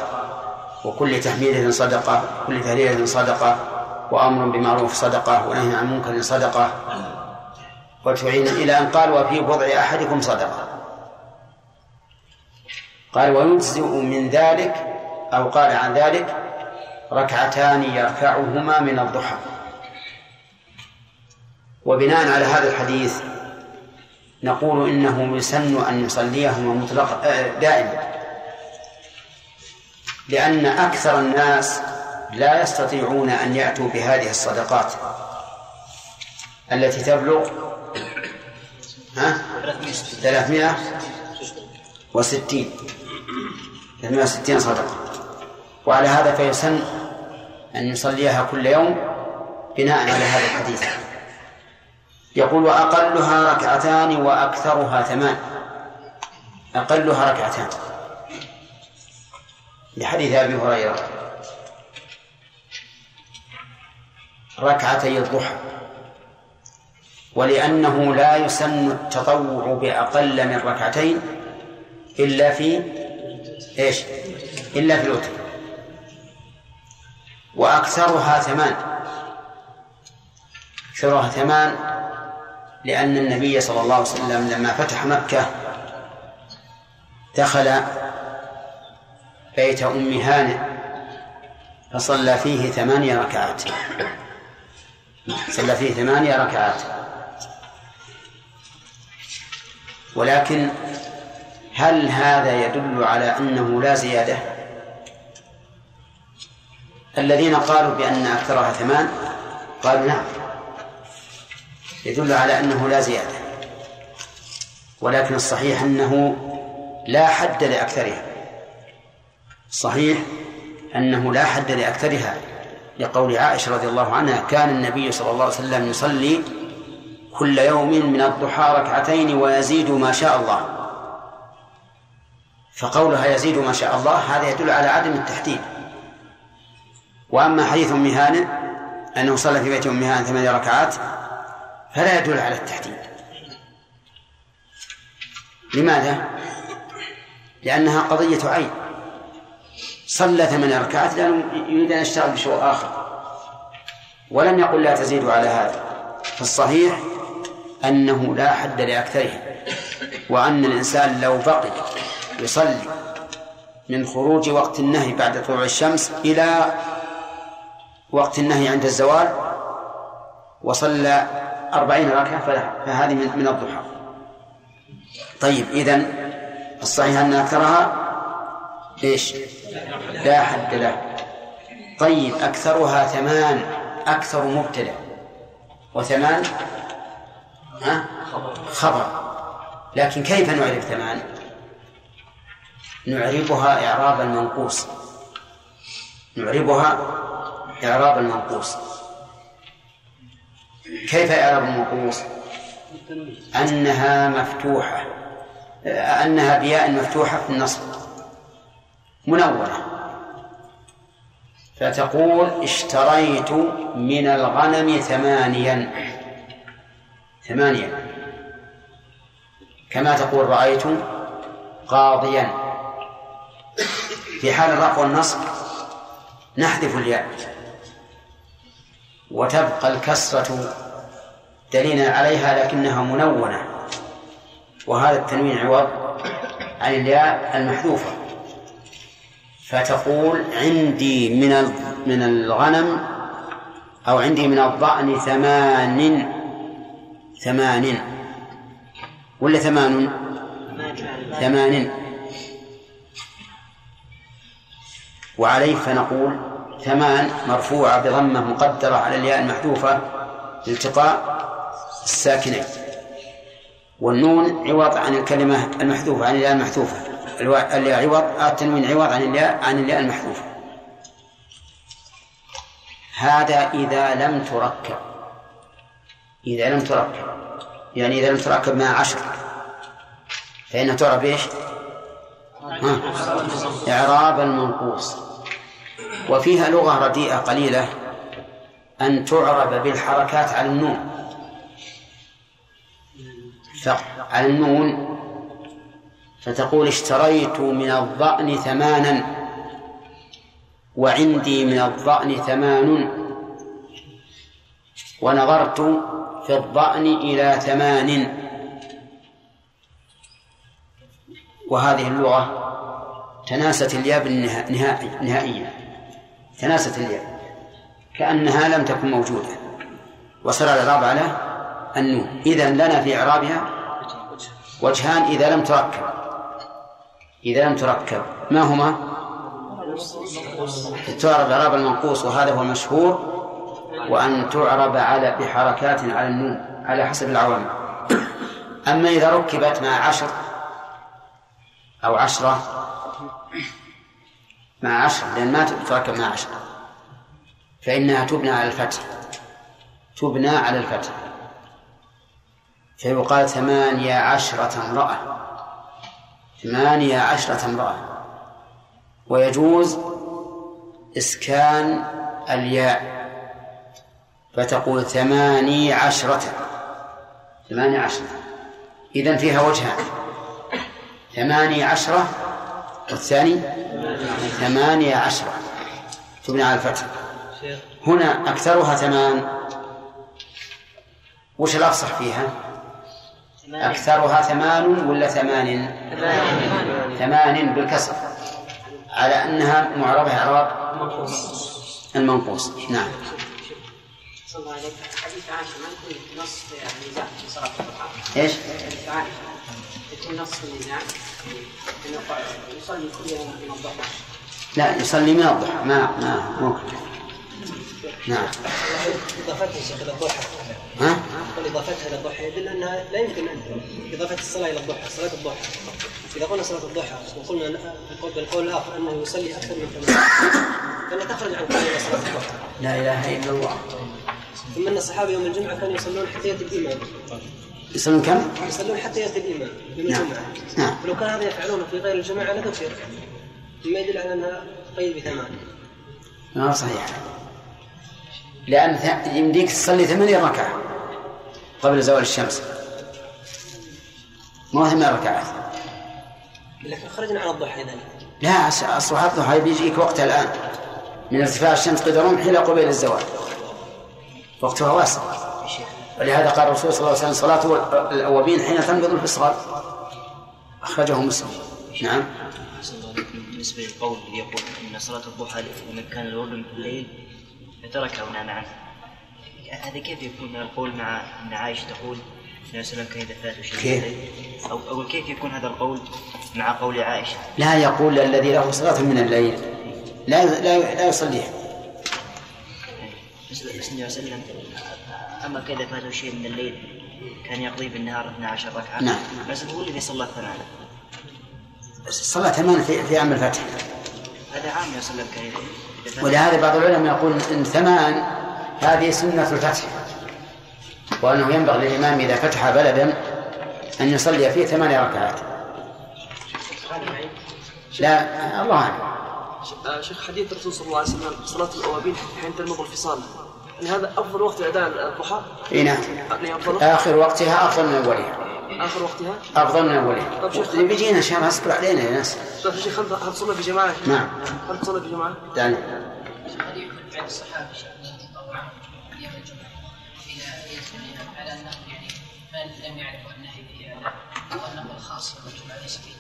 وكل تحميدة صدقة وكل تهليلة صدقة وأمر بمعروف صدقة ونهي عن منكر صدقة. وتعين إلى أن قال وفي بضع أحدكم صدقة. قال ويجزئ من ذلك أو قال عن ذلك ركعتان يركعهما من الضحى. وبناء على هذا الحديث نقول إنه يسن أن يصليهما مطلقا دائما. لأن أكثر الناس لا يستطيعون أن يأتوا بهذه الصدقات التي تبلغ ها؟ ثلاثمائة وستين. ثلاثمائة وستين صدقة. وعلى هذا فيسن أن يصليها كل يوم بناء على هذا الحديث. يقول وأقلها ركعتان وأكثرها ثمان. أقلها ركعتان. لحديث أبي هريرة. ركعتي الضحى. ولأنه لا يسن التطوع بأقل من ركعتين إلا في إيش؟ إلا في الوتر. وأكثرها ثمان. أكثرها ثمان لأن النبي صلى الله عليه وسلم لما فتح مكة دخل بيت أم هانئ فصلى فيه ثمانية ركعات. صلى فيه ثمانية ركعات. ولكن هل هذا يدل على أنه لا زيادة؟ الذين قالوا بأن أكثرها ثمان قالوا نعم يدل على أنه لا زيادة. ولكن الصحيح أنه لا حد لأكثرها. صحيح أنه لا حد لأكثرها لقول عائشة رضي الله عنها كان النبي صلى الله عليه وسلم يصلي كل يوم من الضحى ركعتين ويزيد ما شاء الله. فقولها يزيد ما شاء الله هذا يدل على عدم التحديد. وأما حديث أم هانئ أنه صلى في بيت أم هانئ ثمانية ركعات فلا يدل على التحديد. لماذا؟ لأنها قضية عين. صلى ثمان ركعات لأنه يريد أن يشتغل بشيء آخر. ولم يقل لا تزيد على هذا. فالصحيح أنه لا حد لأكثرها وأن الإنسان لو بقي يصلي من خروج وقت النهي بعد طلوع الشمس إلى وقت النهي عند الزوال وصلى أربعين ركعة فهذه من الضحى. طيب إذن الصحيح أن أكثرها إيش؟ لا حد له. طيب أكثرها ثمان أكثر مبتدأ. وثمان؟ ها؟ خبر. لكن كيف نعرف ثمان؟ نعربها إعراب المنقوص. نعربها إعراب المنقوص. كيف إعراب المنقوص؟ أنها مفتوحة. أنها بياء مفتوحة في النصب. منونة فتقول اشتريت من الغنم ثمانيا. ثمانيا. كما تقول رأيت قاضيا. في حال الرفع والنصب نحذف الياء. وتبقى الكسرة دليلا عليها لكنها منونة وهذا التنوين عوض عن الياء المحذوفة. فتقول عندي من من الغنم أو عندي من الضأن ثمان ثمان. ولا ثمان؟ ثمان. وعليه فنقول ثمان مرفوعة بضمة مقدرة على الياء المحذوفة لالتقاء الساكنين. والنون عوض عن الكلمة المحذوفة عن الياء المحذوفة. الياء عوض التنوين عوض عن الياء عن الياء المحذوفة هذا إذا لم تركب. إذا لم تركب. يعني إذا لم تركب مع عشر. فإنها تعرف إيش؟ ها؟ إعراب المنقوص. وفيها لغة رديئة قليلة أن تعرب بالحركات على النون. على النون فتقول اشتريت من الضأن ثمانا وعندي من الضأن ثمان ونظرت في الضأن إلى ثمان. وهذه اللغة تناست الياء نهائيا. تناست الياء. كأنها لم تكن موجودة. وصل الإعراب على النون. إذا لنا في إعرابها وجهان إذا لم تركب. إذا لم تركب. ما هما؟ تعرب إعراب المنقوص وهذا هو المشهور وأن تعرب على بحركات على النون على حسب العوامل. أما إذا ركبت مع عشر أو عشرة مع عشر لأن ما تركب مع عشر فإنها تبنى على الفتح. تبنى على الفتح. فيقال ثمانية عشرة امرأة. ثمانية عشرة امرأة. ويجوز إسكان الياء. فتقول ثماني عشرة. ثمانية عشرة. إذن فيها وجهان. ثمانية عشرة والثاني ثمانية عشرة. تبنى على الفتح. هنا أكثرها ثمان. وش الأفصح فيها؟ أكثرها ثمان ولا ثمان؟ ثمان. بالكسر. على أنها معربة إعراب المنقوص. نعم. الله عليه حديث عائشة ما يكون نص في النزاع؟ في صلاة الضحى. إيش؟ حديث عائشة يكون نص في النزاع؟ يصلي كل يوم من الضحى. لا يصلي من الضحى. ما ما ممكن نعم. إضافتها شيخ إلى الضحى. ها؟ إضافتها إلى الضحى يدل أنها لا يمكن أن إضافة الصلاة إلى الضحى صلاة الضحى. إذا قلنا صلاة الضحى وقلنا القول بالقول الآخر أنه يصلي أكثر من ثمان فانها تخرج عن قول صلاة الضحى. لا إله إلا الله. ثم أن الصحابة يوم الجمعة كانوا يصلون حتى يأتي الإمام. يصلون كم؟ يصلون حتى يأتي الإمام يوم نعم. الجمعة. نعم. ولو كان هذا يفعلونه في غير الجماعة لذكر مما يدل على أنها قيد بثمان ما صحيح؟ لأن يمديك تصلي ثمانية ركعة قبل زوال الشمس. ما هو ثمان ركعات لكن خرجنا عن الضحى إذا. لا أص- أصبح الضحى بيجيك وقتها الآن. من ارتفاع الشمس قدر رمح إلى قبيل الزوال. وقتها واسع ولهذا قال الرسول صلى الله عليه وسلم صلاة الأوابين حين تنبض الفصال أخرجه مسلم. نعم. بالنسبة للقول اللي يقول أن صلاة الضحى لمن كان الورد في الليل فترك ونام عنه هذا كيف يكون من القول مع أن عائشة تقول يا سلام كيف فات شيء كيف؟ أو أقول كيف يكون هذا القول مع قول عائشة؟ لا يقول الذي له صلاة من الليل. لا لا لا يصليها النبي صلى الله عليه وسلم أما كذا فاته شيء من الليل كان يقضي بالنهار 12 ركعة. نعم. بس هو الذي صلى ثمانية صلاة ثمان في في عام الفتح. هذا عام إذا فات- ولهذا بعض العلماء يقول إن ثمان هذه سنة الفتح وأنه ينبغي للإمام إذا فتح بلدا أن يصلي فيه ثمان ركعات. لا الله أعلم. آه، شيخ حديث الرسول صلى الله عليه وسلم صلاة الأوابين حين تنمض الفصال هذا أفضل وقت أداء الضحى اي نعم. يعني آخر وقتها أفضل من أولها. آخر وقتها أفضل من أولها طيب شيخ بيجينا الله اصبر علينا يا ناس طيب شيخ هل تصلي في جماعة؟ نعم. هل تصلي في جماعة؟ يعني هل الصحابه الجمعه إلى على انه يعني من لم يعرف النهي الخاص يوم الجمعه ليس فيه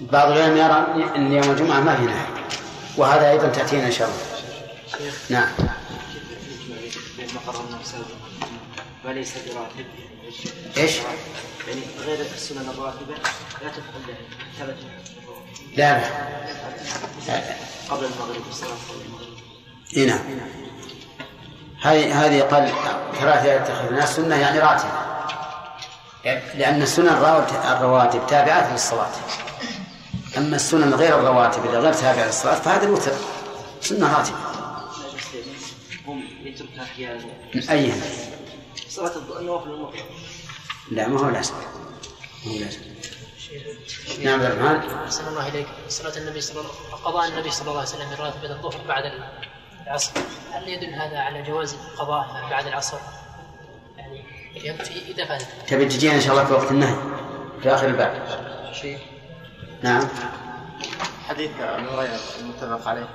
بعض العلماء يرى أن يوم الجمعة ما في نهي وهذا أيضا تأتينا إن شاء الله نعم وليس براتب إيش؟ يعني غير السنن الراتبة لا تفعل لها ثبت. لا لا. قبل المغرب والصلاة قبل المغرب. إي نعم. هذه هذه قال ثلاثة يتخذونها سنة يعني راتبة لأن السنن الروات- الرواتب تابعات للصلاة. أما السنن غير الرواتب إذا غير تابعة للصلاة فهذا الوتر أحيانا من أيها صلاة النوافل المطلق. لا ما هو لازم. ما هو لازم. نعم عبد الرحمن أحسن الله إليك. صلاة النبي صلى الله قضاء النبي صلى الله عليه وسلم من راتبة الظهر بعد العصر. هل يدل هذا على جواز قضاءها بعد العصر؟ يعني في إذا فات تبي تجينا إن شاء الله في وقت النهي؟ في آخر الباب. شيء. نعم. حديث ابي هريرة المتفق عليه.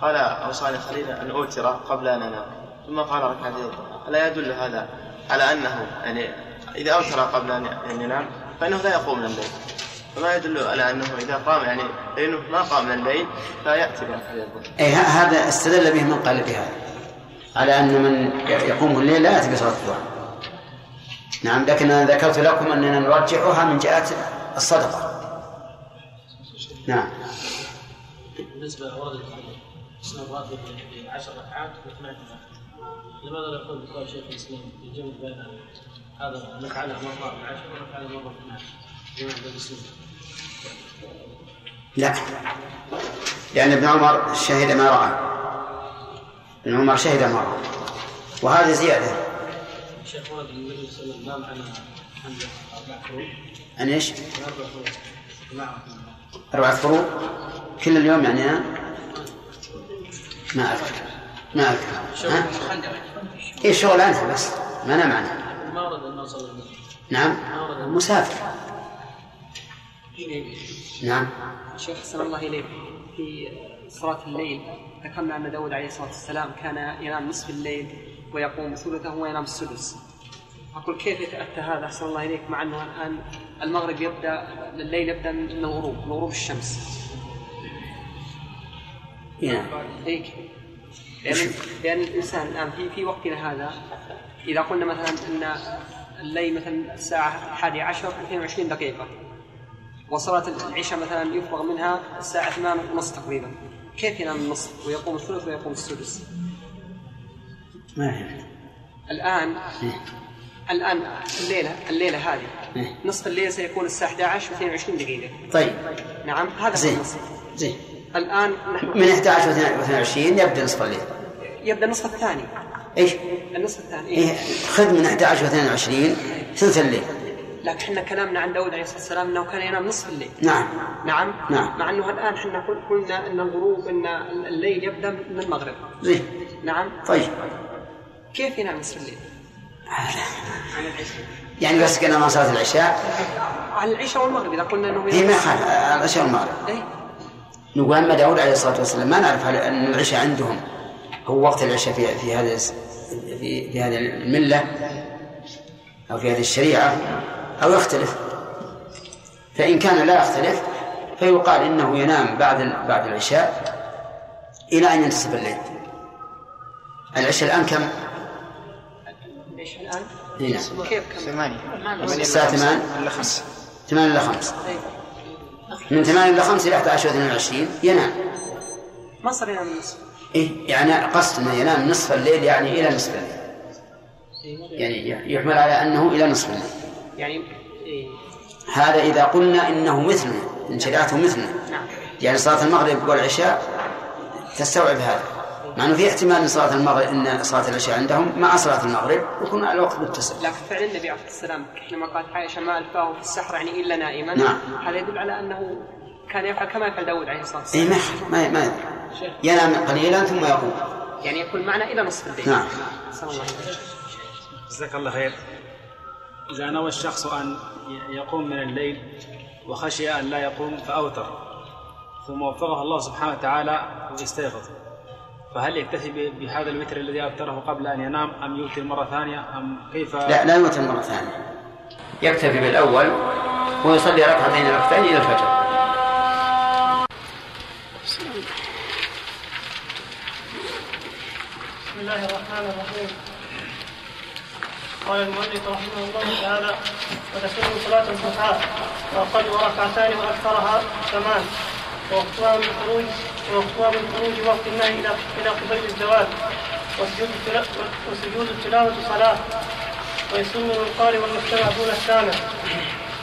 قال أوصاني خليل أن أوتر قبل أن أنام. ثم قال ركعتين. ألا يدل هذا على أنه يعني إذا أوتر قبل أن أن ينام فإنه لا يقوم من الليل. فما يدل على أنه إذا قام يعني لأنه ما قام من الليل فيأتي بركعتين الظهر. أي ه- هذا استدل به من قال بهذا. على أن من يقوم الليل لا يأتي بصلاة الضحى نعم لكن أنا ذكرت لكم أننا نرجحها من جهة الصدقة. نعم. بالنسبة وردت سنة الراتب بعشر ركعات وثمان لماذا لا يقول بقول شيخ الإسلام الجمع بين هذا نفعله مرة بعشر ونفعله مرة باثناشر جمع بين السنة لا لأن ابن عمر شهد ما رأى. ابن عمر شهد ما رأى. وهذه زيادة. الشيخ ورد النبي صلى الله عليه وسلم نام على حمزة أربع فروض أن إيش؟ أربع فروض نعم. أربعة فروض كل اليوم يعني؟ ما أذكر ما ها؟ إيه شغل عنها بس؟ ما نام عنها ما ورد صلى نعم. مسافر. نعم. شيخ أحسن الله إليك. في صلاة الليل ذكرنا أن داود عليه الصلاة والسلام كان ينام نصف الليل ويقوم ثلثه وينام السدس. أقول كيف يتأتى هذا؟ أحسن الله إليك مع أنه الآن المغرب يبدأ الليل يبدأ من الغروب من غروب الشمس. نعم. لأن, لأن الإنسان الآن في في وقتنا هذا إذا قلنا مثلا أن الليل مثلا الساعة الحادية عشر 22 دقيقة. وصلاة العشاء مثلا يفرغ منها الساعة 8 ونص تقريبا. كيف ينام النصف؟ ويقوم الثلث ويقوم السدس. ما فهمت الآن الآن الليلة الليلة هذه. نصف الليل سيكون الساعة 11 و22 دقيقة. طيب. نعم هذا هو النصف. زين. الآن نحن من 11 و 22 يبدأ نصف الليل يبدأ النصف الثاني. إيش؟ النصف الثاني. إيه خذ من 11 و 22 ثلث الليل لكن إحنا كلامنا عن داود عليه الصلاة والسلام إنه كان ينام نصف الليل. نعم. نعم. نعم. مع إنه الآن إحنا قل- قلنا إن الغروب إن الليل يبدأ من المغرب. زين. نعم. طيب. كيف ينام نصف الليل؟ يعني بس قلنا ما صلاة العشاء؟ على العشاء والمغرب إذا قلنا إنه هي ما يخالف العشاء والمغرب. إيه؟ نقول اما داود عليه الصلاة والسلام ما نعرف هل أن العشاء عندهم. هو وقت العشاء في في هذا الس- في في هذه الملة أو في هذه الشريعة أو يختلف. فإن كان لا يختلف فيقال إنه ينام بعد بعد العشاء إلى أن ينتصف الليل. العشاء الآن كم؟ إيش الآن؟ إي نعم. كيف كم؟ ثمانية. الساعة ثمان إلا خمسة. ثمان إلى خمس من ثمان إلى خمس إلى 11 و 22 ينام. ما صار ينام النصف. إيه يعني قصد أنه ينام نصف الليل يعني إلى نصف الليل. يعني يحمل على أنه إلى نصف الليل. يعني إيه. هذا إذا قلنا إنه مثلنا إن شريعته مثلنا نعم. يعني صلاة المغرب والعشاء تستوعب هذا. مع أنه في احتمال أن صلاة المغرب أن صلاة العشاء عندهم مع صلاة المغرب يكون على الوقت متصل. لكن فعل النبي عليه والسلام حينما قالت عائشة ما ألفاه في السحر يعني إلا نائما. نعم. هذا يدل على أنه كان يفعل كما يفعل داود عليه الصلاة أي والسلام ما ما ما يدري. ينام قليلا ثم يقوم. يعني يكون معنا إلى نصف الليل. نعم. جزاك الله خير. إذا نوى الشخص أن يقوم من الليل وخشي أن لا يقوم فأوتر ثم وفقه الله سبحانه وتعالى ويستيقظ فهل يكتفي بهذا الوتر الذي أوتره قبل أن ينام أم يوتر مرة ثانية أم كيف؟ لا لا يوتر مرة ثانية. يكتفي بالأول ويصلي ركعتين ركعتين إلى الفجر. بسم الله الرحمن الرحيم. قال المؤلف رحمه الله تعالى وتسن صلاة الضحى وأقل ركعتان وأكثرها ثمان ووقتها من خروج ووقتها من خروج وقت النهي إلى إلى قبيل الزوال وسجود التلا- وسجود التلاوة صلاة ويسن للقارئ والمستمع دون السامع.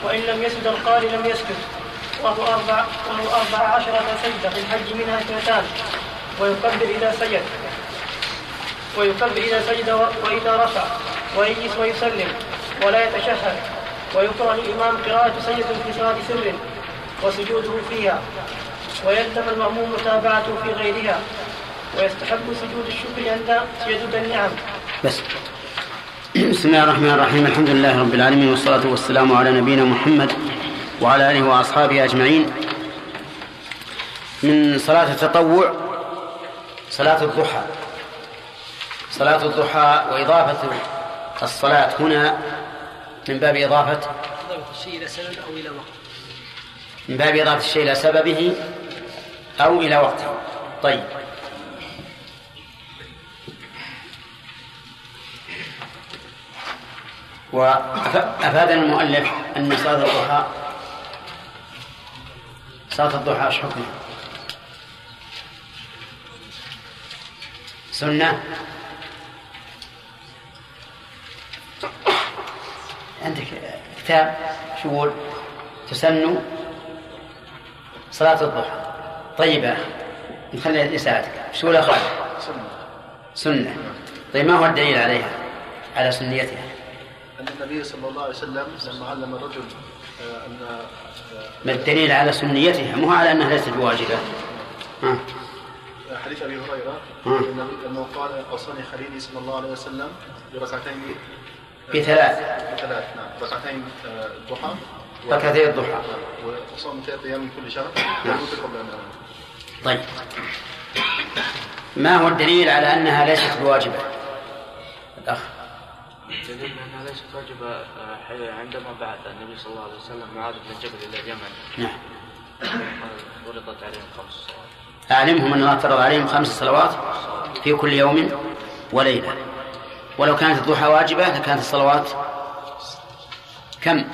وإن لم يسجد القارئ لم يسجد. وهو أربع وهو أربع عشرة سجدة في الحج منها اثنتان. ويكبر إذا سجد. ويكبر إذا سجد وإذا رفع. ويجلس ويسلم. ولا يتشهد. ويكره الإمام قراءة سجد في صلاة سر. وسجوده فيها. ويلزم المأموم متابعته في غيرها ويستحب سجود الشكر عند سجود النعم. بس. بسم الله الرحمن الرحيم. الحمد لله رب العالمين والصلاة والسلام على نبينا محمد وعلى آله وأصحابه أجمعين. من صلاة التطوع صلاة الضحى. صلاة الضحى وإضافة الصلاة هنا من باب إضافة إضافة الشيء إلى سبب أو إلى وقت. من باب إضافة الشيء إلى سببه أو إلى وقته طيب وأفاد المؤلف أن صلاة الضحى صلاة الضحى إيش حكمها؟ سنة عندك كتاب شو؟ تسن صلاة الضحى طيب يا أخي نخلي يساعدك شو يا خالد؟ سنة طيب ما هو الدليل عليها؟ على سنيتها؟ أن النبي صلى الله عليه وسلم لما علم الرجل آه، أن ما الدليل على سنيتها مو على أنها ليست بواجبة ها. آه، حديث أبي هريرة مم. النبي- أنه قال أوصاني خليلي صلى الله عليه وسلم بركعتين بثلاث. بثلاث نعم ركعتين آه، الضحى و- ركعتي الضحى. نعم. وصوم ثلاثة أيام من كل شهر نعم. قبل طيب. ما هو الدليل على أنها ليست بواجبة؟ الأخ. دليل أنها ليست واجبة آه، عندما بعث النبي صلى الله عليه وسلم معاذ بن جبل إلى اليمن. نعم. فرضت عليهم خمس صلوات. أعلمهم أن الله فرض عليهم خمس صلوات في كل يوم وليلة. ولو كانت الضحى واجبة لكانت الصلوات كم؟ لو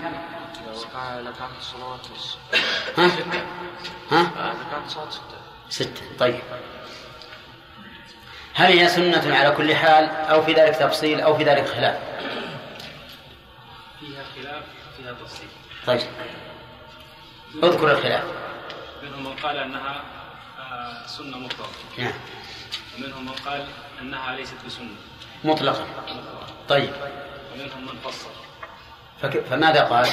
كان لكانت الصلوات ها؟ ها؟ آه، لكانت الصلوات ستة. ستة. طيب. هل هي سنة على كل حال أو في ذلك تفصيل أو في ذلك خلاف؟ فيها خلاف فيها تفصيل. طيب. اذكر الخلاف. منهم من قال أنها آه، سنة مطلقة. نعم. ومنهم من قال أنها ليست بسنة. مطلقة. طيب. ومنهم من فصل. فك... فماذا قال؟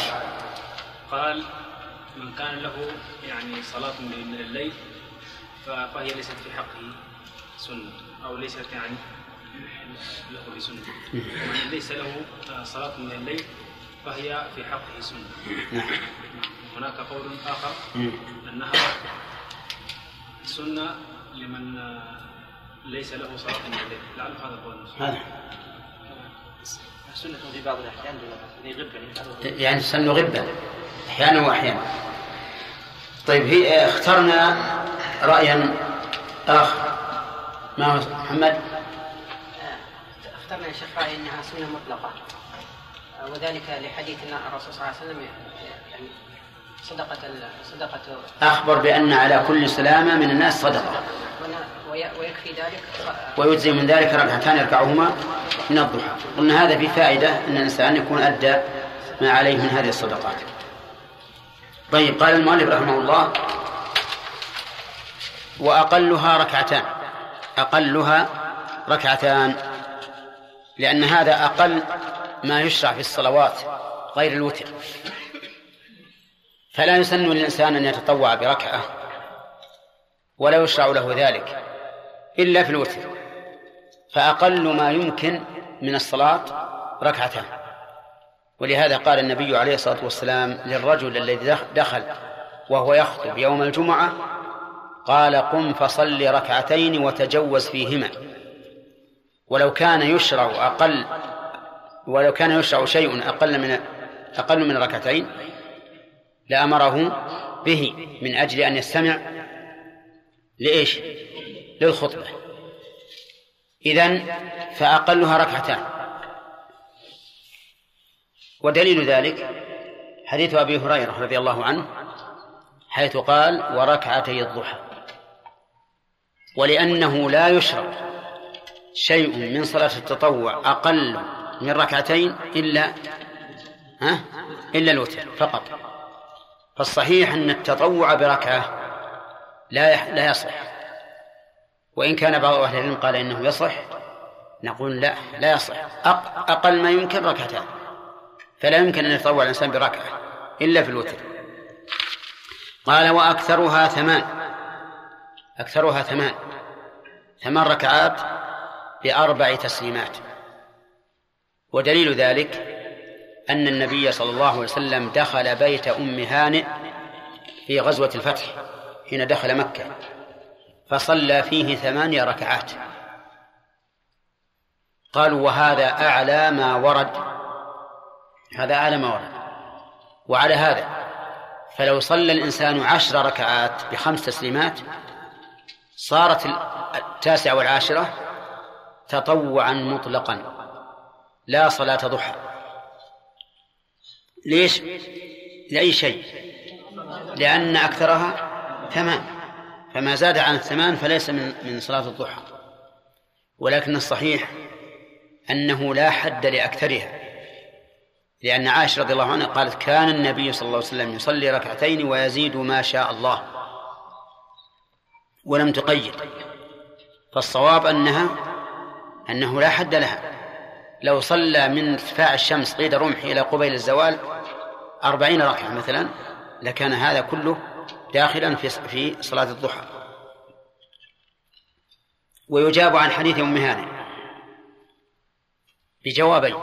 قال من كان له يعني صلاة من الليل فهي ليست في حقه سنة أو ليست يعني له بسنة ومن ليس له آه، صلاة من الليل فهي في حقه سنة. نعم هناك قول آخر. أنها سنة لمن آه، ليس له صلاة من الليل. لعل هذا هذا. سنة في بعض الأحيان يعني غبا يفعلها يعني سن أحيانا وأحيانا. طيب هي اخترنا رأيا آخر. ما هو محمد؟ اخترنا يا شيخ رأي أنها سنة مطلقة. وذلك لحديث أن الرسول صلى الله عليه وسلم يعني صدقة صدقة أخبر بأن على كل سلامة من الناس صدقة. وي- ويكفي ذلك ويجزي من ذلك ركعتان يركعهما من الضحى. قلنا هذا في فائدة أن الإنسان يكون أدى ما عليه من هذه الصدقات. طيب قال المؤلف رحمه الله وأقلها ركعتان أقلها ركعتان لأن هذا أقل ما يشرع في الصلوات غير الوتر. فلا يسن للإنسان أن يتطوع بركعة ولا يشرع له ذلك إلا في الوتر. فأقل ما يمكن من الصلاة ركعتان. ولهذا قال النبي عليه الصلاة والسلام للرجل الذي دخل وهو يخطب يوم الجمعة قال قم فصل ركعتين وتجوز فيهما. ولو كان يشرع أقل ولو كان يشرع شيء أقل من أقل من ركعتين لأمره به من أجل أن يستمع لإيش؟ للخطبة. إذن فأقلها ركعتان. ودليل ذلك حديث أبي هريرة رضي الله عنه حيث قال وركعتي الضحى ولأنه لا يشرع شيء من صلاة التطوع أقل من ركعتين إلا ها؟ إلا الوتر فقط. فالصحيح أن التطوع بركعة لا. لا يصح. وإن كان بعض أهل العلم قال إنه يصح نقول لا لا يصح. أق... أقل ما يمكن ركعتان. فلا يمكن أن يتطوع الإنسان بركعة إلا في الوتر. قال وأكثرها ثمان. أكثرها ثمان. ثمان ركعات بأربع تسليمات. ودليل ذلك أن النبي صلى الله عليه وسلم دخل بيت أم هانئ في غزوة الفتح حين دخل مكة فصلى فيه ثمانية ركعات. قالوا وهذا أعلى ما ورد هذا أعلى ما ورد. وعلى هذا فلو صلى الإنسان عشر ركعات بخمس تسليمات صارت التاسعة والعاشرة تطوعا مطلقا لا صلاة ضحى. ليش؟ لأي شيء؟ لأن أكثرها ثمان. فما زاد عن الثمان فليس من من صلاة الضحى. ولكن الصحيح أنه لا حد لأكثرها. لأن عائشة رضي الله عنها قالت كان النبي صلى الله عليه وسلم يصلي ركعتين ويزيد ما شاء الله. ولم تقيد. فالصواب أنها أنه لا حد لها. لو صلى من ارتفاع الشمس قيد رمح إلى قبيل الزوال أربعين ركعة مثلا لكان هذا كله داخلا في في صلاة الضحى. ويجاب عن حديث أم هانئ بجوابين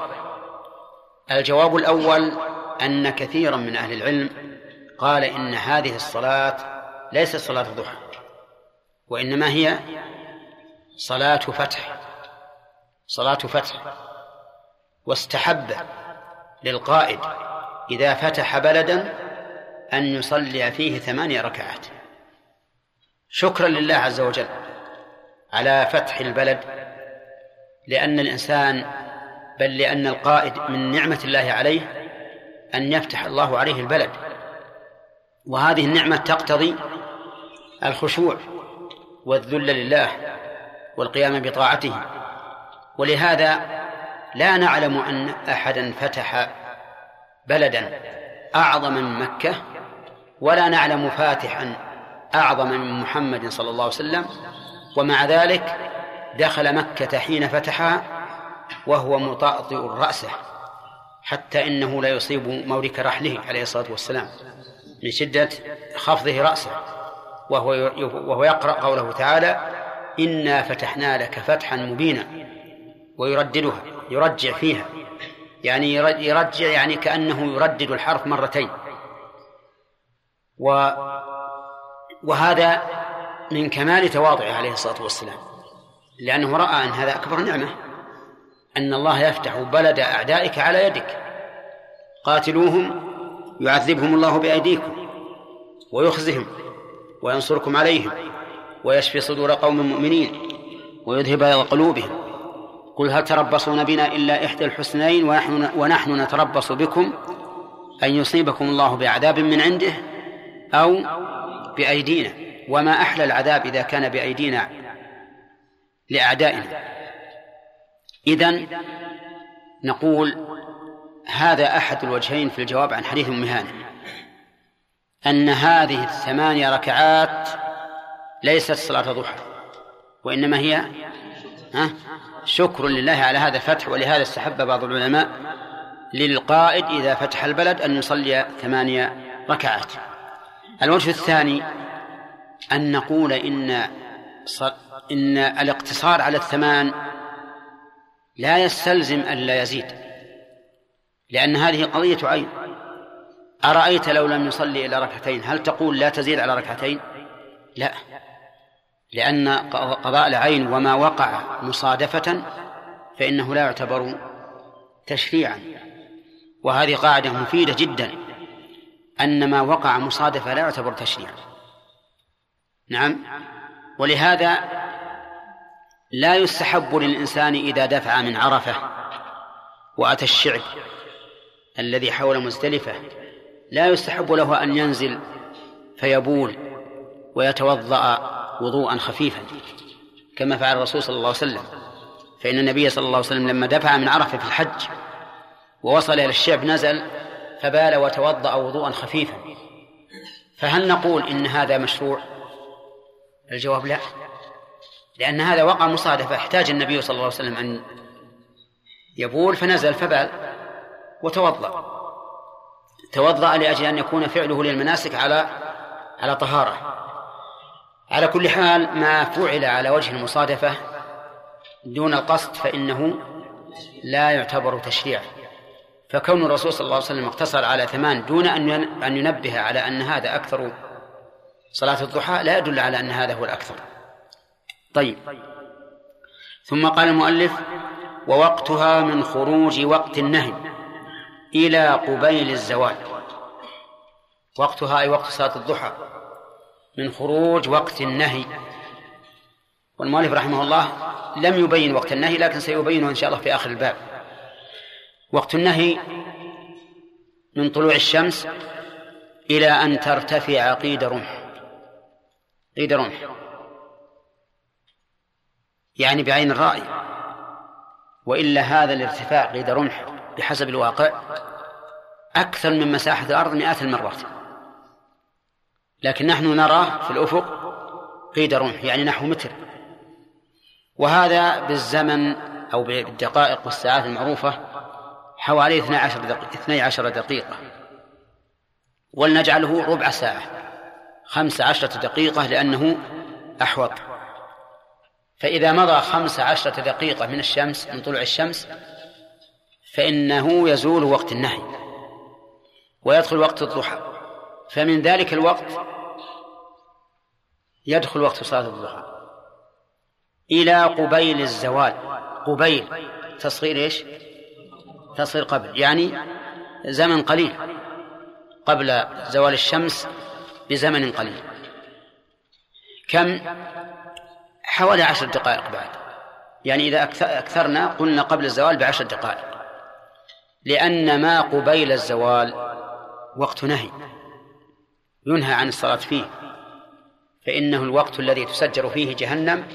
الجواب الأول أن كثيرا من أهل العلم قال إن هذه الصلاة ليست صلاة الضحى وإنما هي صلاة فتح صلاة فتح واستحب للقائد إذا فتح بلدا أن يصلي فيه ثمانية ركعات. شكرا لله عز وجل على فتح البلد لأن الإنسان بل لأن القائد من نعمة الله عليه أن يفتح الله عليه البلد. وهذه النعمة تقتضي الخشوع والذل لله والقيام بطاعته. ولهذا لا نعلم أن أحدا فتح بلدا أعظم من مكة ولا نعلم فاتحا أعظم من محمد صلى الله عليه وسلم. ومع ذلك دخل مكة حين فتحها وهو مطأطئ رأسه حتى إنه لا يصيب مورك رحله عليه الصلاة والسلام من شدة خفضه رأسه. وهو وهو يقرأ قوله تعالى إنا فتحنا لك فتحا مبينا ويرددها يرجع فيها يعني يرجع يعني كأنه يردد الحرف مرتين. و وهذا من كمال تواضعه عليه الصلاة والسلام لأنه رأى أن هذا أكبر نعمة. أن الله يفتح بلد أعدائك على يدك. قاتلوهم يعذبهم الله بأيديكم ويخزهم وينصركم عليهم ويشفي صدور قوم مؤمنين ويذهب إلى قلوبهم. قل هل تربصون بنا إلا إحدى الحسنين ونحن, ونحن نتربص بكم أن يصيبكم الله بعذاب من عنده أو بأيدينا؟ وما أحلى العذاب إذا كان بأيدينا لأعدائنا؟ إذن نقول هذا أحد الوجهين في الجواب عن حديث أم هانئ أن هذه الثمانية ركعات ليست صلاة ضحى وإنما هي شكر لله على هذا الفتح ولهذا استحب بعض العلماء للقائد إذا فتح البلد أن يصلي ثمانية ركعات. الوجه الثاني أن نقول إن إن الاقتصار على الثمان لا يستلزم أن لا يزيد. لأن هذه قضية عين أرأيت لو لم يصلي إلا ركعتين؟ هل تقول لا تزيد على ركعتين؟ لا. لأن قضاء العين وما وقع مصادفة فإنه لا يعتبر تشريعا. وهذه قاعدة مفيدة جدا. أن ما وقع مصادفة لا يعتبر تشريعا. نعم. ولهذا لا يستحب للإنسان إذا دفع من عرفة وأتى الشعب الذي حول مزدلفة. لا يستحب له أن ينزل فيبول ويتوضأ وضوءا خفيفا كما فعل الرسول صلى الله عليه وسلم. فإن النبي صلى الله عليه وسلم لما دفع من عرفة في الحج ووصل إلى الشعب نزل فبال وتوضأ وضوءا خفيفا. فهل نقول إن هذا مشروع؟ الجواب لا. لأن هذا وقع مصادفة. احتاج النبي صلى الله عليه وسلم أن يبول فنزل فبال وتوضأ. توضأ لأجل أن يكون فعله للمناسك على على طهارة. على كل حال ما فعل على وجه المصادفة دون القصد فإنه لا يعتبر تشريعا. فكون الرسول صلى الله عليه وسلم اقتصر على ثمان دون أن أن ينبه على أن هذا أكثر صلاة الضحى لا يدل على أن هذا هو الأكثر. طيب. ثم قال المؤلف ووقتها من خروج وقت النهي إلى قبيل الزوال. وقتها أي وقت صلاة الضحى؟ من خروج وقت النهي. والمؤلف رحمه الله لم يبين وقت النهي لكن سيبينه إن شاء الله في آخر الباب. وقت النهي من طلوع الشمس إلى أن ترتفع قيد رمح. قيد رمح. يعني بعين الرأي. وإلا هذا الارتفاع قيد رمح بحسب الواقع أكثر من مساحة الأرض مئات المرات. لكن نحن نراه في الأفق قيد رمح يعني نحو متر. وهذا بالزمن أو بالدقائق والساعات المعروفة حوالي 12 دقيقة, 12 دقيقة. ولنجعله ربع ساعة خمس عشرة دقيقة لأنه أحوط. فإذا مضى خمس عشرة دقيقة من الشمس من طلوع الشمس فإنه يزول وقت النهي ويدخل وقت الضحى. فمن ذلك الوقت يدخل وقت صلاة الضحى. إلى قبيل الزوال. قبيل تصغير إيش؟ تصغير قبل يعني زمن قليل. قبل زوال الشمس بزمن قليل. كم؟ حوالي عشر دقائق بعد. يعني إذا أكثرنا قلنا قبل الزوال بعشر دقائق. لأن ما قبيل الزوال وقت نهي. ينهى عن الصلاة فيه. فإنه الوقت الذي تسجر فيه جهنم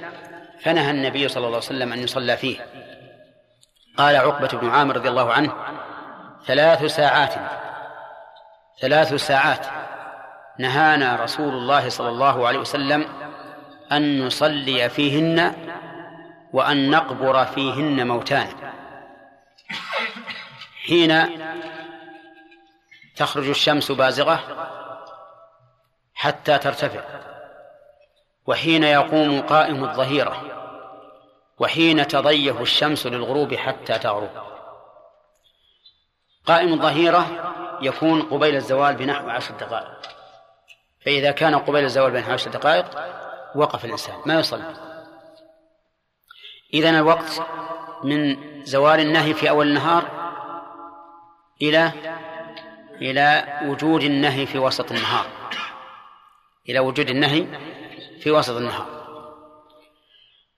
فنهى النبي صلى الله عليه وسلم أن يصلى فيه. قال عقبة بن عامر رضي الله عنه ثلاث ساعات ثلاث ساعات نهانا رسول الله صلى الله عليه وسلم أن نصلي فيهن وأن نقبر فيهن موتانا حين تخرج الشمس بازغة حتى ترتفع وحين يقوم قائم الظهيرة وحين تضيه الشمس للغروب حتى تغرب. قائم الظهيرة يكون قبيل الزوال بنحو عشر دقائق. فإذا كان قبيل الزوال بنحو عشر دقائق وقف الإنسان ما يصلي. إذن الوقت من زوال النهي في أول النهار إلى إلى وجود النهي في وسط النهار. إلى وجود النهي في وسط النهار.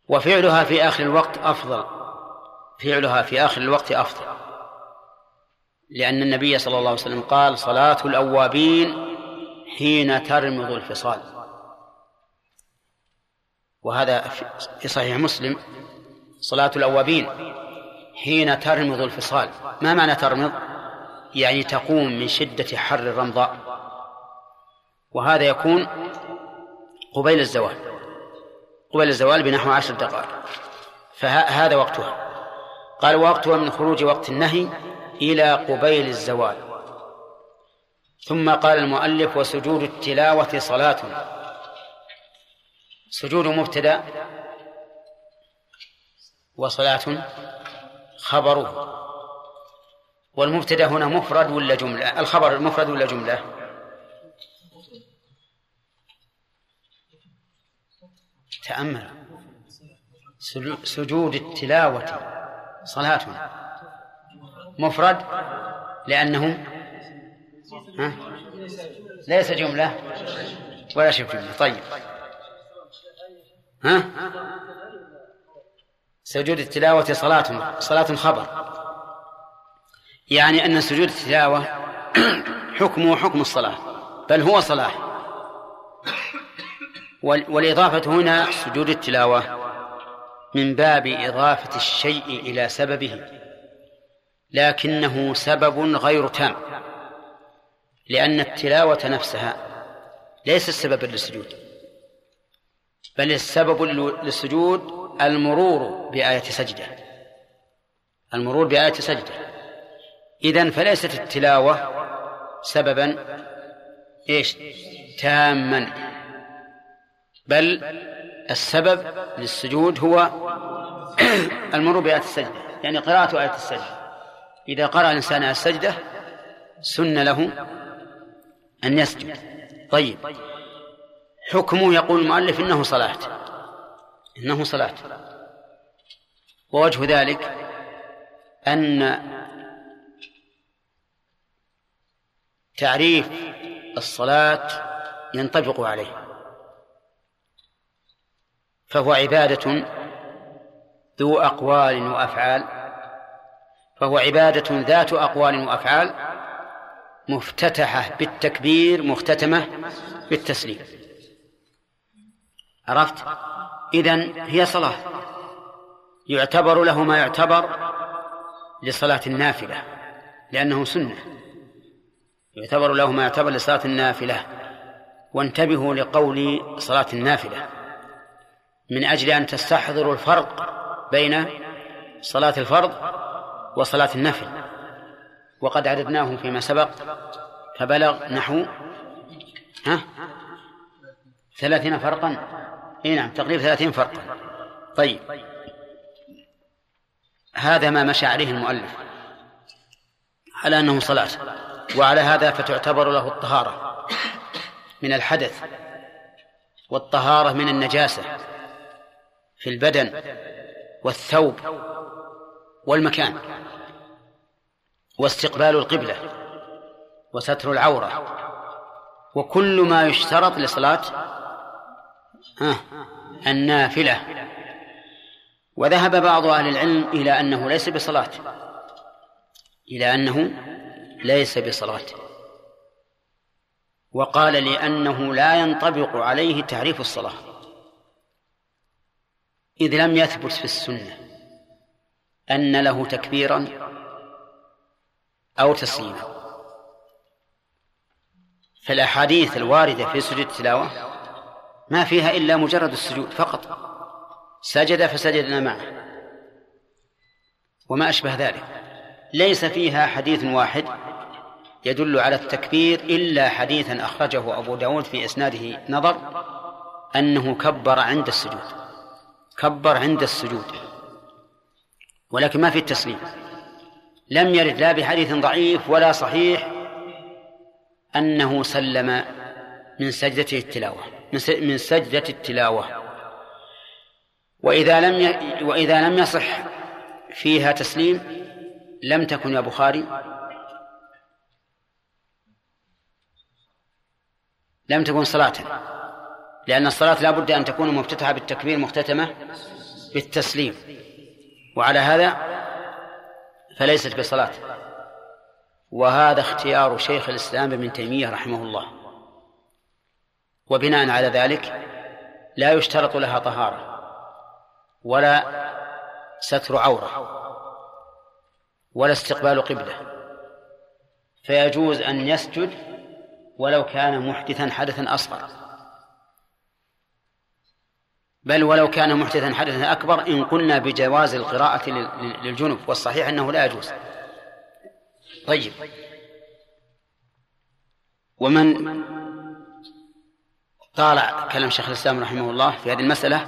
وفعلها في آخر الوقت أفضل. فعلها في آخر الوقت أفضل. لأن النبي صلى الله عليه وسلم قال صلاة الأوابين حين ترمض الفصال. وهذا في صحيح مسلم صلاة الأوابين حين ترمض الفصال. ما معنى ترمض؟ يعني تقوم من شدة حر الرمضاء. وهذا يكون قبيل الزوال قبيل الزوال بنحو عشر دقائق. فهذا وقتها. قال وقتها من خروج وقت النهي إلى قبيل الزوال. ثم قال المؤلف وسجود التلاوة صلاة. سجود مبتدأ وصلاة خبره والمبتدأ هنا مفرد ولا جملة؟ الخبر مفرد ولا جملة؟ تأمل. سجود التلاوة صلاة. مفرد لأنه ليس جملة ولا شبه جملة. طيب. ها؟ سجود التلاوة صلاة صلاة خبر يعني أن سجود التلاوة حكمه حكم الصلاة بل هو صلاة. والإضافة هنا سجود التلاوة من باب إضافة الشيء إلى سببه لكنه سبب غير تام. لأن التلاوة نفسها ليست سببا للسجود. بل السبب للسجود المرور بآية سجدة. المرور بآية سجدة. إذن فليست التلاوة سببا إيش؟ تاما. بل السبب للسجود هو المرور بآية السجدة يعني قراءة آية السجدة. إذا قرأ الإنسان آية السجدة سن له أن يسجد. طيب. حكمه يقول المؤلف إنه صلاة إنه صلاة ووجه ذلك أن تعريف الصلاة ينطبق عليه. فهو عبادة ذو أقوال وأفعال. فهو عبادة ذات أقوال وأفعال مفتتحة بالتكبير مختتمة بالتسليم. عرفت؟ إذن هي صلاة. يعتبر له ما يعتبر لصلاة النافلة لأنه سنة. يعتبر له ما يعتبر لصلاة النافلة. وانتبهوا لقول صلاة النافلة. من أجل أن تستحضروا الفرق بين صلاة الفرض وصلاة النفل. وقد عددناه فيما سبق فبلغ نحو ها؟ ثلاثين فرقا. إي نعم تقريبا ثلاثين فرقا. طيب. هذا ما مشى عليه المؤلف. على أنه صلاة. وعلى هذا فتعتبر له الطهارة. من الحدث. والطهارة من النجاسة. في البدن. والثوب. والمكان. واستقبال القبلة. وستر العورة. وكل ما يشترط لصلاة النافلة. وذهب بعض أهل العلم إلى أنه ليس بصلاة. إلى أنه ليس بصلاة. وقال لأنه لا ينطبق عليه تعريف الصلاة. إذ لم يثبت في السنة أن له تكبيرا أو تسليما. فالأحاديث الواردة في سجود التلاوة ما فيها إلا مجرد السجود فقط. سجد فسجدنا معه. وما أشبه ذلك. ليس فيها حديث واحد يدل على التكبير إلا حديثا أخرجه أبو داود في إسناده نظر أنه كبر عند السجود. كبر عند السجود. ولكن ما في التسليم. لم يرد لا بحديث ضعيف ولا صحيح أنه سلم من سجدة التلاوة. من سجدة التلاوة. وإذا لم. وإذا لم يصح فيها تسليم لم تكن يا بخاري. لم تكن صلاة. لأن الصلاة لا بد أن تكون مفتتحة بالتكبير مختتمة بالتسليم. وعلى هذا فليست بصلاة. وهذا اختيار شيخ الإسلام ابن تيمية رحمه الله. وبناء على ذلك لا يشترط لها طهارة ولا ستر عورة ولا استقبال قبلة فيجوز أن يسجد ولو كان محدثا حدثا أصغر بل ولو كان محدثا حدثا أكبر إن قلنا بجواز القراءة للجنب والصحيح أنه لا يجوز طيب ومن طالع كلام شيخ الإسلام رحمه الله في هذه المسألة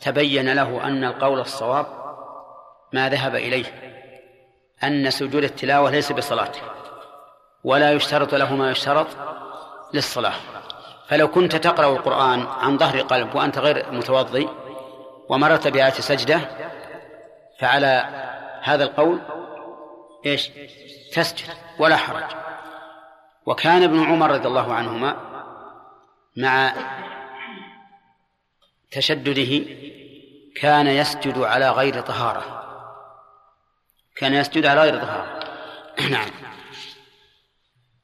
تبين له أن القول الصواب ما ذهب إليه أن سجود التلاوة ليس بصلاة ولا يشترط له ما يشترط للصلاة. فلو كنت تقرأ القرآن عن ظهر قلب وأنت غير متوضي ومرت بآية سجدة فعلى هذا القول إيش؟ تسجد ولا حرج. وكان ابن عمر رضي الله عنهما مع تشدده كان يسجد على غير طهارة. كان يسجد على غير طهارة. نعم.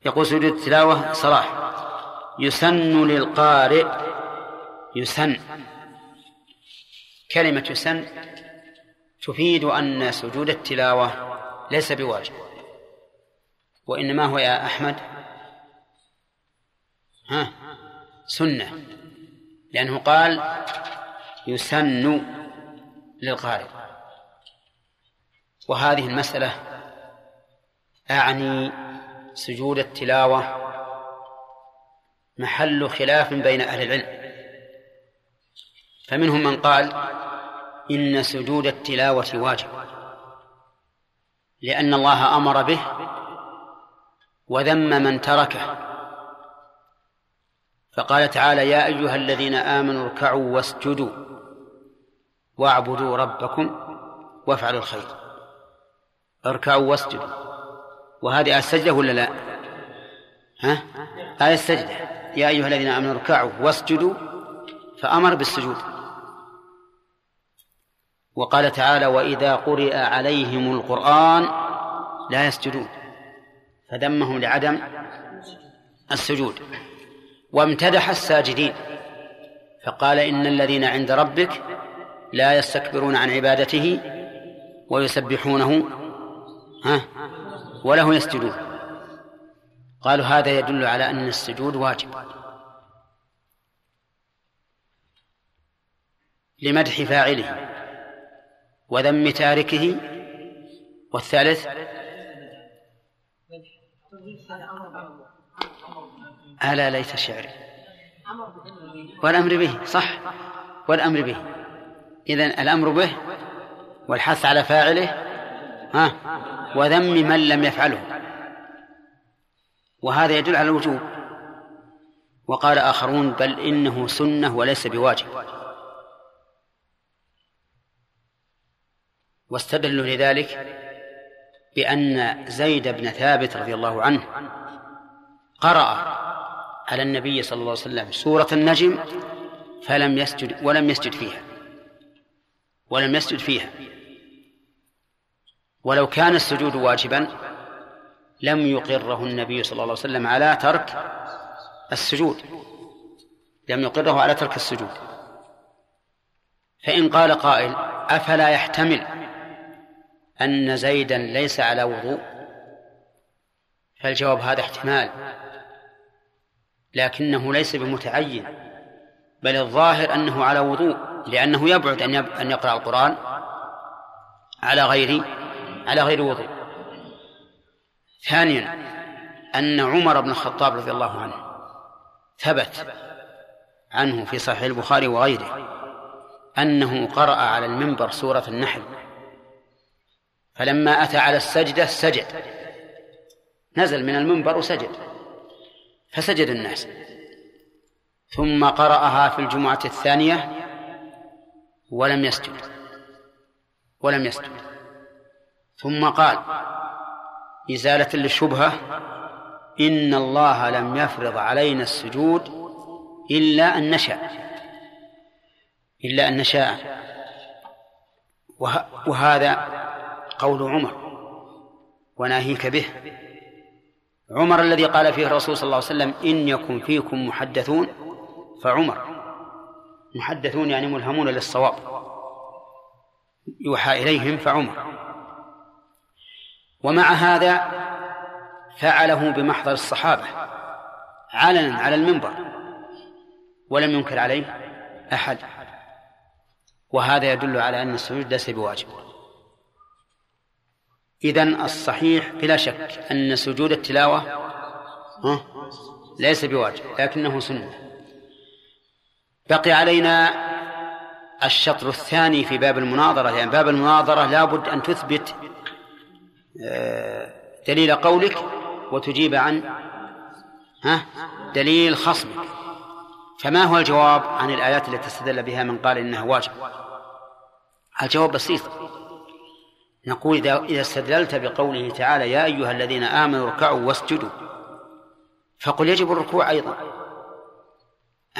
يقول سجود التلاوة صلاة يسن للقارئ يسن. كلمة يسن تفيد أن سجود التلاوة ليس بواجب وإنما هو يا أحمد. ها؟ سنة. لأنه قال يسن للقارئ وهذه المسألة أعني سجود التلاوة محل خلاف بين أهل العلم. فمنهم من قال إن سجود التلاوة واجب لأن الله أمر به وذم من تركه. فقال تعالى يا أيها الذين آمنوا اركعوا واسجدوا واعبدوا ربكم وافعلوا الخير. اركعوا واسجدوا. وهذه السجدة ولا لا؟ ها؟ آية السجدة. يا أيها الذين آمنوا اركعوا واسجدوا. فأمر بالسجود. وقال تعالى وإذا قرئ عليهم القرآن لا يسجدون. فذمهم لعدم السجود. وامتدح الساجدين. فقال إن الذين عند ربك لا يستكبرون عن عبادته ويسبحونه ها وله يسجدون. قالوا هذا يدل على أن السجود واجب. لمدح فاعله وذم تاركه. والثالث ألا ليت شعري. والأمر به صح. والأمر به. إذن الأمر به والحث على فاعله ها وذم من لم يفعله. وهذا يدل على الوجوب. وقال آخرون بل إنه سنة وليس بواجب. واستدلوا لذلك بأن زيد بن ثابت رضي الله عنه قرأ على النبي صلى الله عليه وسلم سورة النجم فلم يسجد ولم يسجد فيها. ولم يسجد فيها. ولو كان السجود واجبا لم يقره النبي صلى الله عليه وسلم على ترك السجود. لم يقره على ترك السجود. فإن قال قائل أفلا يحتمل أن زيدا ليس على وضوء؟ فالجواب هذا احتمال. لكنه ليس بمتعين بل الظاهر أنه على وضوء لأنه يبعد أن أن يقرأ القرآن على غير على غير وضوء. ثانيا أن عمر بن الخطاب رضي الله عنه ثبت عنه في صحيح البخاري وغيره أنه قرأ على المنبر سورة النحل فلما أتى على السجدة سجد نزل من المنبر وسجد. فسجد الناس. ثم قرأها في الجمعة الثانية ولم يسجد. ولم يسجد. ثم قال إزالة للشبهة إن الله لم يفرض علينا السجود إلا أن نشاء. إلا أن نشاء. وهذا قول عمر. وناهيك به. عمر الذي قال فيه الرسول صلى الله عليه وسلم إن يكن فيكم محدثون فعمر. محدثون يعني ملهمون للصواب. يوحى إليهم فعمر. ومع هذا فعله بمحضر الصحابة علنا على المنبر ولم ينكر عليه أحد. وهذا يدل على أن السجود ليس بواجب. إذن الصحيح بلا شك أن سجود التلاوة ليس بواجب لكنه سنة. بقي علينا الشطر الثاني في باب المناظرة لأن يعني باب المناظرة لابد أن تثبت آه، دليل قولك وتجيب عن ها دليل خصمك. فما هو الجواب عن الآيات التي استدل بها من قال إنها واجب؟ الجواب بسيط. نقول إذا إذا استدللت بقوله تعالى يا أيها الذين آمنوا اركعوا واسجدوا فقل يجب الركوع أيضا.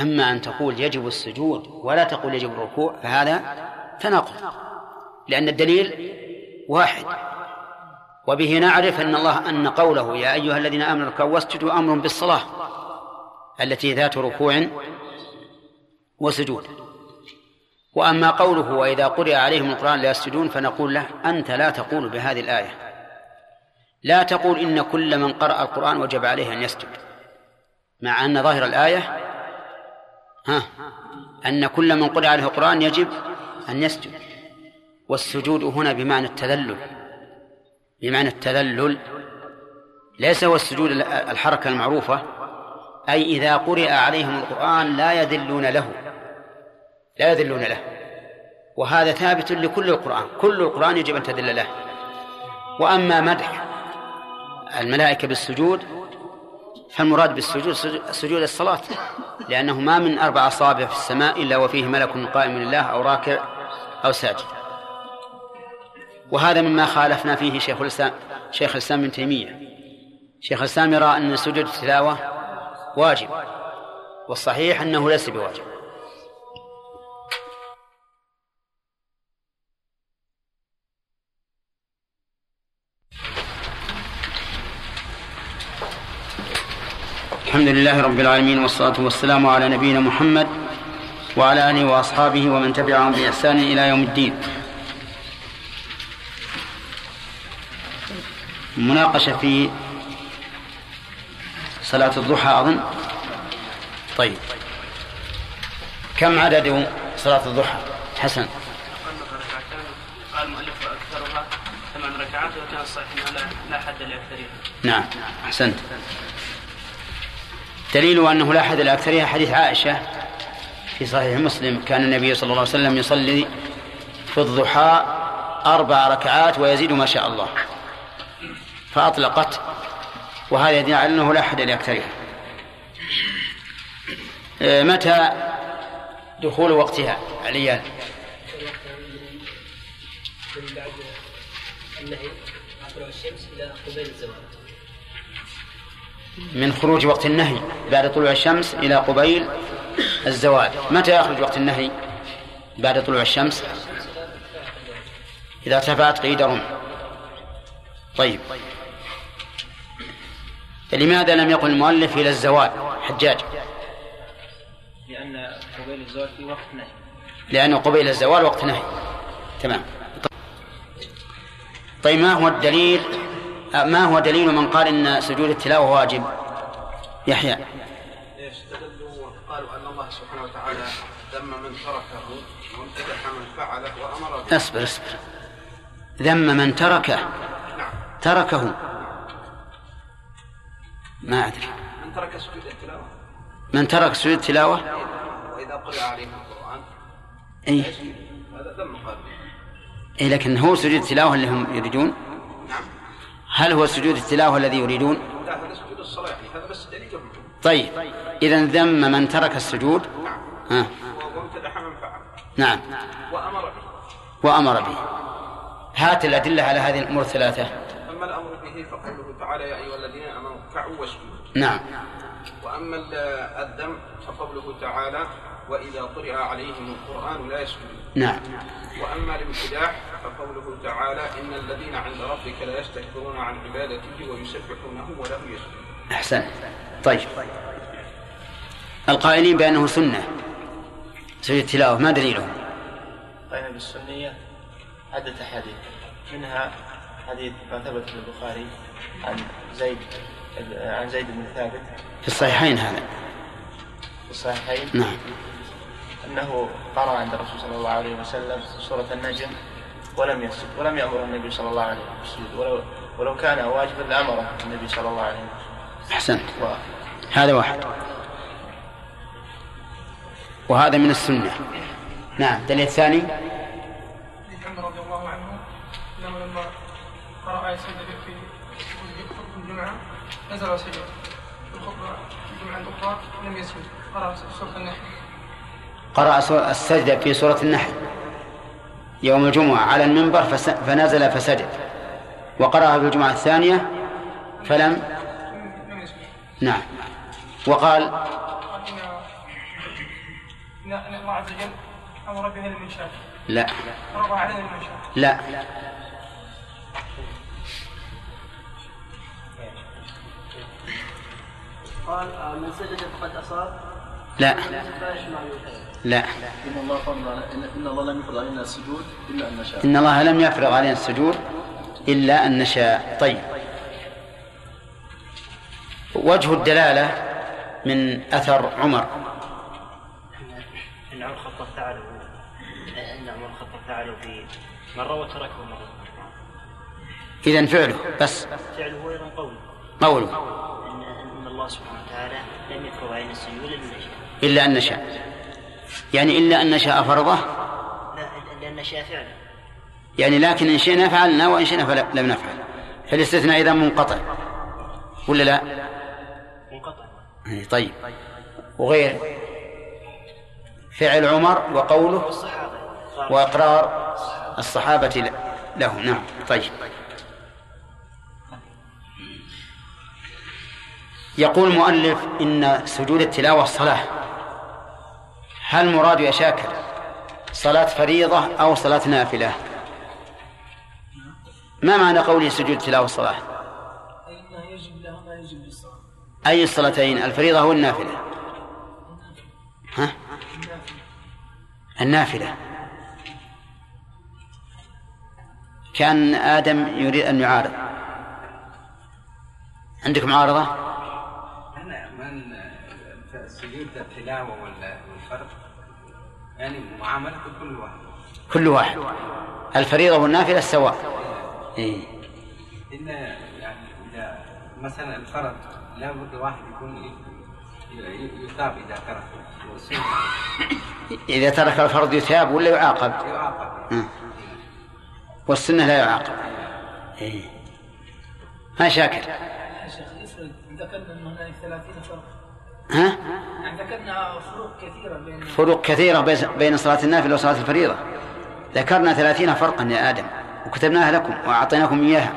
أما أن تقول يجب السجود ولا تقول يجب الركوع فهذا تناقض لأن الدليل واحد. وبه نعرف أن الله أن قوله يا أيها الذين آمنوا اركعوا واسجدوا أمر بالصلاة التي ذات ركوع وسجود. وأما قوله وإذا قرئ عليهم القرآن لا يسجدون فنقول له أنت لا تقول بهذه الآية. لا تقول إن كل من قرأ القرآن وجب عليه أن يسجد مع أن ظاهر الآية ها أن كل من قرئ عليه القرآن يجب أن يسجد. والسجود هنا بمعنى التذلل بمعنى التذلل ليس هو السجود الحركة المعروفة أي إذا قرئ عليهم القرآن لا يذلون له. لا يذلون له. وهذا ثابت لكل القرآن. كل القرآن يجب أن تذل له. وأما مدح الملائكة بالسجود فالمراد بالسجود سجود الصلاة لأنه ما من أربع أصابع في السماء إلا وفيه ملك قائم لله أو راكع أو ساجد. وهذا مما خالفنا فيه شيخ الإسلام شيخ الإسلام ابن تيمية. شيخ الإسلام يرى أن سجود التلاوة واجب والصحيح أنه ليس بواجب. الحمد لله رب العالمين والصلاة والسلام على نبينا محمد وعلى آله وأصحابه ومن تبعهم بإحسان إلى يوم الدين. مناقشة في صلاة الضحى أظن. طيب. كم عدد صلاة الضحى؟ حسن. قال المؤلف ثمان ركعات وكان الصحيح لا حد لأكثرها نعم. أحسنت. دليل أنه لا حد لأكثرها حديث عائشة في صحيح مسلم. كان النبي صلى الله عليه وسلم يصلي في الضحى أربع ركعات ويزيد ما شاء الله. فأطلقت وهذا يدل على أنه لا حد لأكثرها آه، متى دخول وقتها عليان طلوع الشمس إلى قبيل الزوال من خروج وقت النهي بعد طلوع الشمس إلى قبيل الزوال. متى يخرج وقت النهي بعد طلوع الشمس؟ إذا ارتفعت قيد رمح طيب. لماذا لم يقل المؤلف إلى الزوال؟ حجاج. لأن قبيل الزوال في وقت نهي. لأنه قبيل الزوال وقت نهي. تمام. طيب ما هو الدليل ما هو دليل من قال إن سجود التلاوة واجب؟ يحيى. استدلوا وقالوا أن الله سبحانه وتعالى ذم من تركه وامتدح من فعله وامر به اصبر اصبر. ذم من تركه. تركه. ما أدري. من ترك سجود التلاوة. من ترك سجود التلاوة؟ وإذا قرئ عليه القرآن. اي هذا ذم قال. اي لكن هو سجود التلاوة اللي هم يريدون؟ نعم هل هو سجود التلاوة الذي يريدون؟ هذا هذا بس طيب اذا ذم من ترك السجود. ها. وامتدح من فعل نعم. وأمر به. وامر به هات الأدلة على هذه الأمور الثلاثة. اما الامر به فقوله تعالى يا ايها الذين امنوا اركعوا واسجدوا نعم. وأما ال- الذم فقوله تعالى وإذا قرئ عليهم القرآن لا يسجدون نعم. وأما الامتداح فقوله تعالى إن الذين عند ربك لا يستكبرون عن عبادته ويسبحونه وله يسجدون أحسن. طيب. القائلين بأنه سنة. سجود التلاوة ما دليلهم؟ قيل بالسنية عدة أحاديث. منها حديث ما ثبت في البخاري عن زيد عن زيد بن ثابت. في الصحيحين هذا. في الصحيحين نعم. أنه قرأ عند الرسول صلى الله عليه وسلم سورة النجم ولم يسجد ولم يأمر النبي صلى الله عليه وسلم. بالسجود ولو ولو كان واجبا لأمره النبي صلى الله عليه وسلم. أحسنت. و... هذا واحد. وهذا من السنة. نعم. الدليل الثاني حديث عمر رضي الله عنه انه لما قرأ آية سجدة في خطبة الجمعة نزل وسجد في الخطبة الجمعة الأخرى لم يسجد. قرأ سورة النحل. قرأ سو- السجدة في سورة النحل. يوم الجمعة على المنبر فنزل فسجد. وقرأها في الجمعة الثانية فلم نعم. وقال قال إن الله عز وجل أمر بها لا. علينا لا. قال آه، من سجد فقد أصاب. لا. لا. إن الله إن الله لم يفرض علينا السجود إلا أن نشاء. إن الله لم يفرض علينا السجود إلا أن نشاء. طيب. وجه الدلالة من أثر عمر. إن عمر الخطاب فعله. إن عمر الخطاب فعله في مرة وتركه مرة. إذا فعله. بس. فعله أيضا قوله. قوله. إن إن الله سبحانه وتعالى لم يفرض علينا السجود إلا لنشاء إلا أن نشاء. يعني إلا أن نشاء فرضه؟ لا لأن شاء فعله. يعني لكن إن شئنا فعلنا وإن شئنا فلم نفعل. فالاستثناء إذا منقطع؟ ولا لا؟ منقطع. إيه، طيب. وغير فعل عمر وقوله وإقرار الصحابة له. نعم طيب. يقول المؤلف إن سجود التلاوة صلاة هل مراد يا شاكر صلاة فريضة أو صلاة نافلة؟ ما معنى قوله سجود التلاوة صلاة فإنه يجب له ما يجب للصلاة أي الصلاتين الفريضة أو النافلة؟ ها؟ النافلة. كان آدم يريد أن يعارض. عندك معارضة سجود التلاوة ولا- والفرض يعني معاملة كل واحد. كل واحد. الفريضة والنافلة سواء إيه. إن يعني إذا مثلا الفرض لابد واحد يكون ي- يثاب إذا تركه والسنة إذا ترك الفرض يثاب ولا يعاقب؟ يعاقب. ها. والسنة لا يعاقب. إيه. ما شاكر. ذكرنا أن هناك 30 فرق ها؟ يعني ذكرنا فروق كثيرة بين فروق كثيرة بين صلاة النافلة وصلاة الفريضة. ذكرنا ثلاثين فرقا يا آدم وكتبناها لكم وأعطيناكم إياها.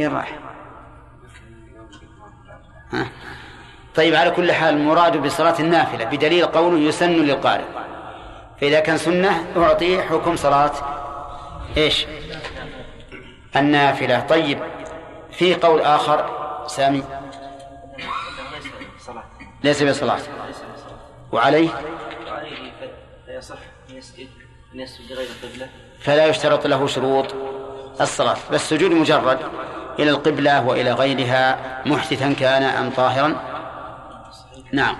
وين راح؟ ها؟ طيب على كل حال المراد بصلاة النافلة بدليل قوله يسن للقارئ. فإذا كان سنة أعطيه حكم صلاة. إيش؟ النافلة. طيب في قول آخر سامي. ليس بصلاة وعليه وعليه؟ فيصح أن يسجد لغير القبلة فلا يشترط له شروط الصلاة بس سجود مجرد إلى القبلة وإلى غيرها محدثا كان أم طاهرا. نعم.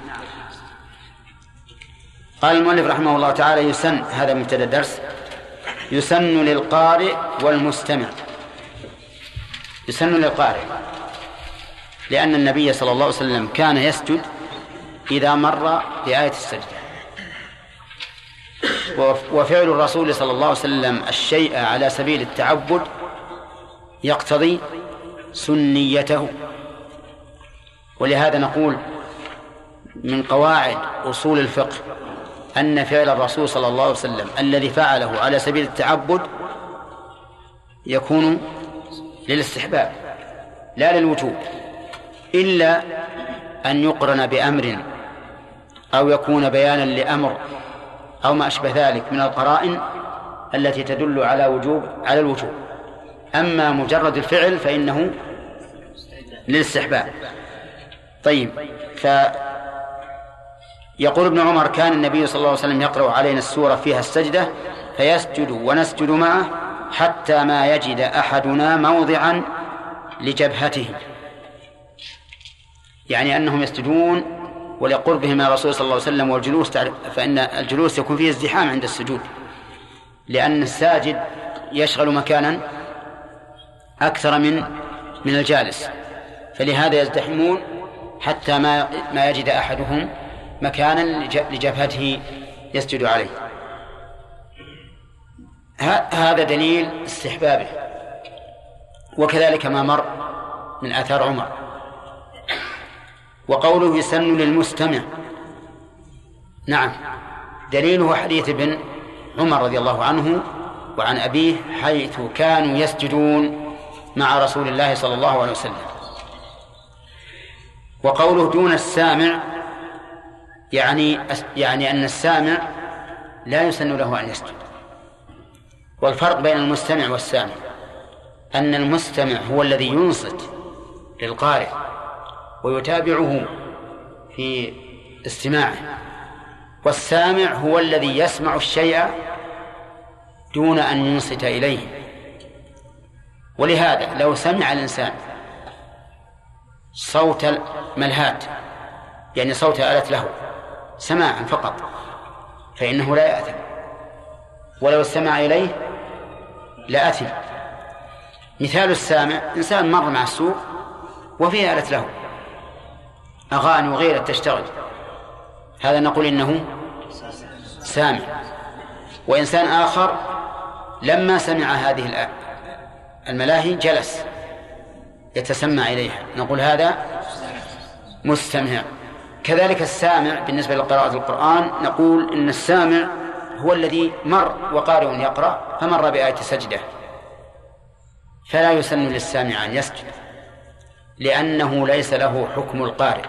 قال المؤلف رحمه الله تعالى يسن هذا مبتدأ الدرس يسن للقارئ والمستمع. يسن للقارئ لأن النبي صلى الله عليه وسلم كان يسجد إذا مر بآية السجدة. وفعل الرسول صلى الله عليه وسلم الشيء على سبيل التعبد يقتضي سنيته. ولهذا نقول من قواعد أصول الفقه أن فعل الرسول صلى الله عليه وسلم الذي فعله على سبيل التعبد يكون للاستحباب لا للوجوب إلا أن يقرن بأمر أو يكون بيانا لأمر أو ما أشبه ذلك من القرائن التي تدل على وجوب على الوجوب. أما مجرد الفعل فإنه للاستحباب. طيب ف يقول ابن عمر كان النبي صلى الله عليه وسلم يقرأ علينا السورة فيها السجدة فيسجد ونسجد معه حتى ما يجد أحدنا موضعا لجبهته. يعني أنهم يسجدون ولقربهم من الرسول صلى الله عليه وسلم والجلوس فإن الجلوس يكون فيه ازدحام عند السجود. لأن الساجد يشغل مكانا أكثر من من الجالس. فلهذا يزدحمون حتى ما ما يجد أحدهم مكانا لجبهته يسجد عليه. هذا دليل استحبابه. وكذلك ما مر من آثار عمر. وقوله يسن للمستمع. نعم. دليله حديث ابن عمر رضي الله عنه وعن أبيه حيث كانوا يسجدون مع رسول الله صلى الله عليه وسلم. وقوله دون السامع يعني يعني أن السامع لا يسن له أن يسجد. والفرق بين المستمع والسامع. أن المستمع هو الذي ينصت للقارئ. ويتابعه في استماعه. والسامع هو الذي يسمع الشيء دون أن ينصت إليه. ولهذا لو سمع الإنسان صوت ملهات يعني صوت آلة له سماعا فقط فإنه لا يأثم. ولو استمع إليه لأثم مثال السامع إنسان مر مع السوق وفيه آلة له أغاني وغيرها تشتغل. هذا نقول إنه سامع. وإنسان آخر لما سمع هذه الملاهي جلس يتسمع إليها. نقول هذا مستمع. كذلك السامع بالنسبة لقراءة القرآن نقول إن السامع هو الذي مر وقارئ يقرأ فمر بآية سجدة. فلا يسن للسامع أن يسجد. لأنه ليس له حكم القارئ.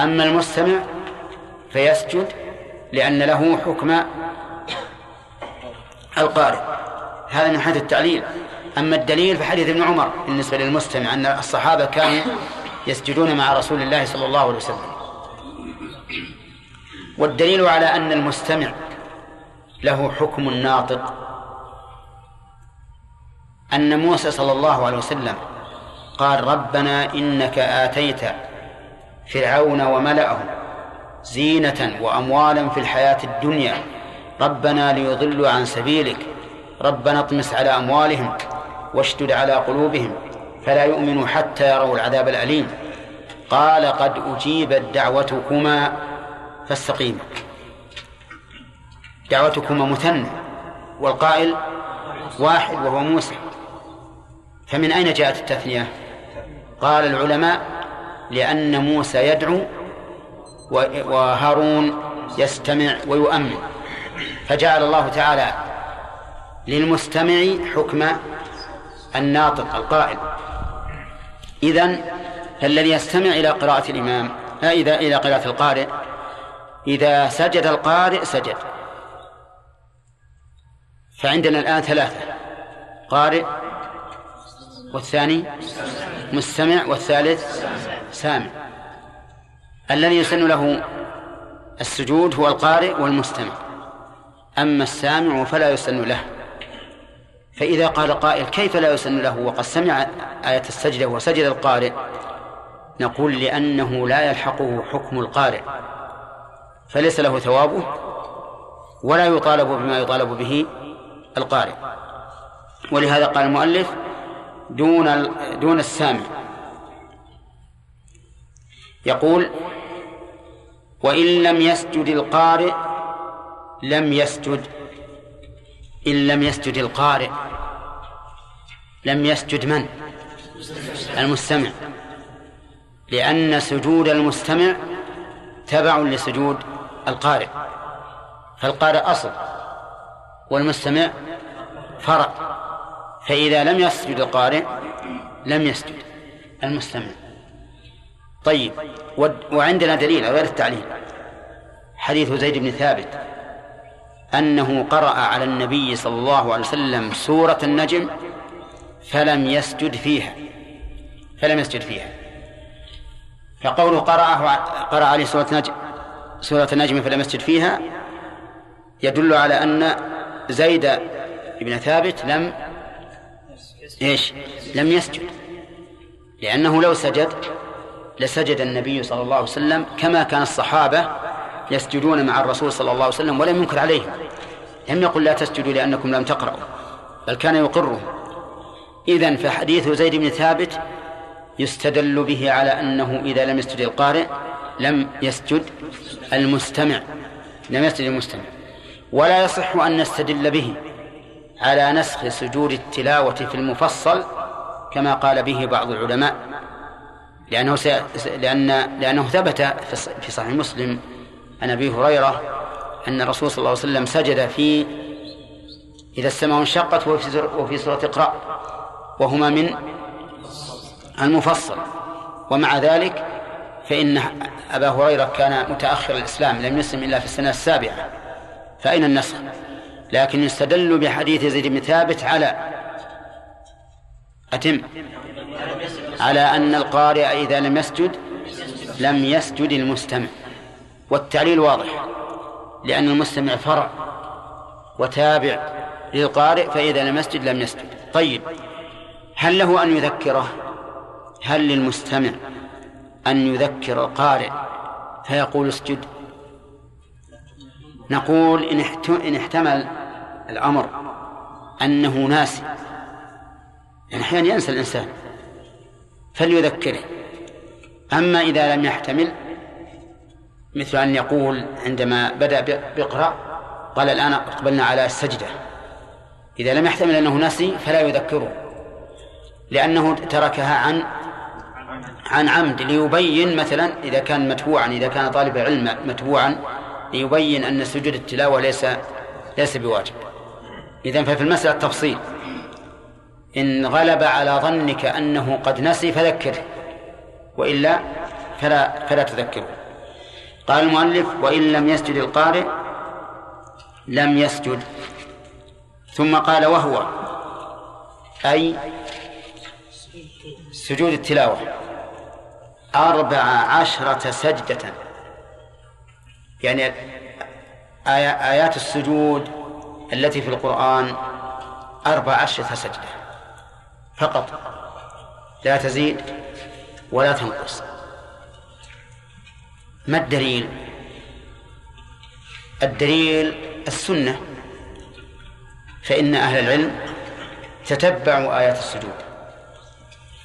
أما المستمع فيسجد لأن له حكم القارئ. هذا من حيث التعليل. أما الدليل فحديث ابن عمر بالنسبة للمستمع أن الصحابة كانوا يسجدون مع رسول الله صلى الله عليه وسلم. والدليل على أن المستمع له حكم الناطق أن موسى صلى الله عليه وسلم قال ربنا إنك آتيت فرعون وملأه زينة وأموالا في الحياة الدنيا. ربنا ليضلوا عن سبيلك. ربنا اطمس على أموالهم واشدد على قلوبهم. فلا يؤمنوا حتى يروا العذاب الأليم. قال قد أجيبت دعوتكما فاستقيما دعوتكما مثنى والقائل واحد وهو موسى. فمن أين جاءت التثنية؟ قال العلماء لأن موسى يدعو وهارون يستمع ويؤمن. فجعل الله تعالى للمستمع حكم الناطق القائل. إذن فالذي يستمع إلى قراءة الإمام إذا إلى قراءة القارئ إذا سجد القارئ سجد. فعندنا الآن ثلاثة قارئ والثاني مستمع والثالث سامع. الذي يسن له السجود هو القارئ والمستمع. أما السامع فلا يسن له. فإذا قال قائل كيف لا يسن له؟ وقد سمع آية السجدة وسجد القارئ. نقول لأنه لا يلحقه حكم القارئ. فليس له ثوابه ولا يطالب بما يطالب به القارئ. ولهذا قال المؤلف دون دون السامع. يقول وإن لم يسجد القارئ لم يسجد إن لم يسجد القارئ لم يسجد من؟ المستمع. لأن سجود المستمع تبع لسجود القارئ فالقارئ أصل والمستمع فرع. فإذا لم يسجد القارئ لم يسجد المستمع. طيب وعندنا دليل غير التعليل. حديث زيد بن ثابت أنه قرأ على النبي صلى الله عليه وسلم سورة النجم فلم يسجد فيها. فلم يسجد فيها. فقوله قرأه قرأ عليه سورة نجم سورة النجم فلم يسجد فيها يدل على أن زيد بن ثابت لم إيش؟ لم يسجد. لأنه لو سجد لسجد النبي صلى الله عليه وسلم كما كان الصحابة يسجدون مع الرسول صلى الله عليه وسلم ولم ينكر عليهم. لم يقل لا تسجدوا لأنكم لم تقرأوا بل كان يقرهم. إذن فحديث زيد بن ثابت يستدل به على أنه إذا لم يسجد القارئ لم يسجد المستمع لم يسجد المستمع. ولا يصح أن نستدل به. على نسخ سجود التلاوة في المفصل كما قال به بعض العلماء لأنه س... لأن لأنه ثبت في صحيح مسلم عن أبي هريرة أن الرسول صلى الله عليه وسلم سجد في إذا السماء انشقت وفي وفي سورة اقرأ وهما من المفصل. ومع ذلك فإن أبا هريرة كان متأخر الإسلام لم يسلم إلا في السنة السابعة فأين النسخ؟ لكن يستدل بحديث زيد بن ثابت على أتم على أن القارئ إذا لم يسجد لم يسجد المستمع والتعليل واضح لأن المستمع فرع وتابع للقارئ فإذا لم يسجد لم يسجد. طيب هل له أن يذكره؟ هل للمستمع أن يذكر القارئ فيقول اسجد؟ نقول إن احتمل الأمر أنه ناسي. يعني أحيانا ينسى الإنسان فليذكره. أما إذا لم يحتمل مثل أن يقول عندما بدأ بيقرأ قال الآن أقبلنا على السجدة. إذا لم يحتمل أنه نسي فلا يذكره لأنه تركها عن عن عمد ليبين مثلا إذا كان متبوعا إذا كان طالب علم متبوعا ليبين أن سجود التلاوة ليس ليس بواجب. إذا ففي المسألة تفصيل إن غلب على ظنك أنه قد نسي فذكره. وإلا فلا فلا تذكره. قال المؤلف وإن لم يسجد القارئ لم يسجد. ثم قال وهو. أي سجود التلاوة. أربع عشرة سجدة. يعني آيات السجود التي في القرآن أربع عشرة سجدة فقط. لا تزيد ولا تنقص. ما الدليل؟ الدليل السنة. فإن أهل العلم تتبعوا آيات السجود.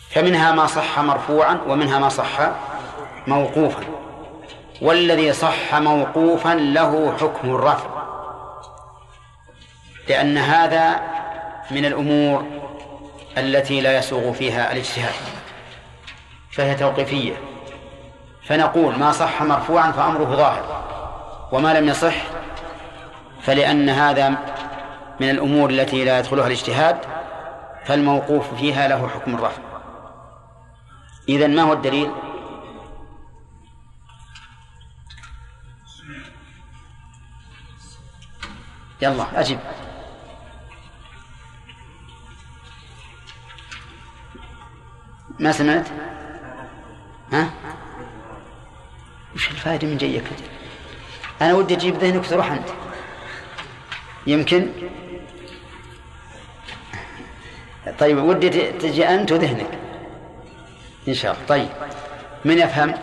فمنها ما صح مرفوعا ومنها ما صح موقوفا. والذي صح موقوفا له حكم الرفع. لأن هذا من الأمور التي لا يسوغ فيها الاجتهاد فهي توقيفية. فنقول ما صح مرفوعا فأمره ظاهر وما لم يصح فلأن هذا من الأمور التي لا يدخلها الاجتهاد فالموقوف فيها له حكم الرفع. إذا ما هو الدليل؟ يلا أجب ما سمعت؟ ها؟ وش الفائدة من جيك أنا ودي أجيب ذهنك تروح أنت. يمكن؟ طيب ودي تجي أنت وذهنك. إن شاء الله. طيب من يفهم؟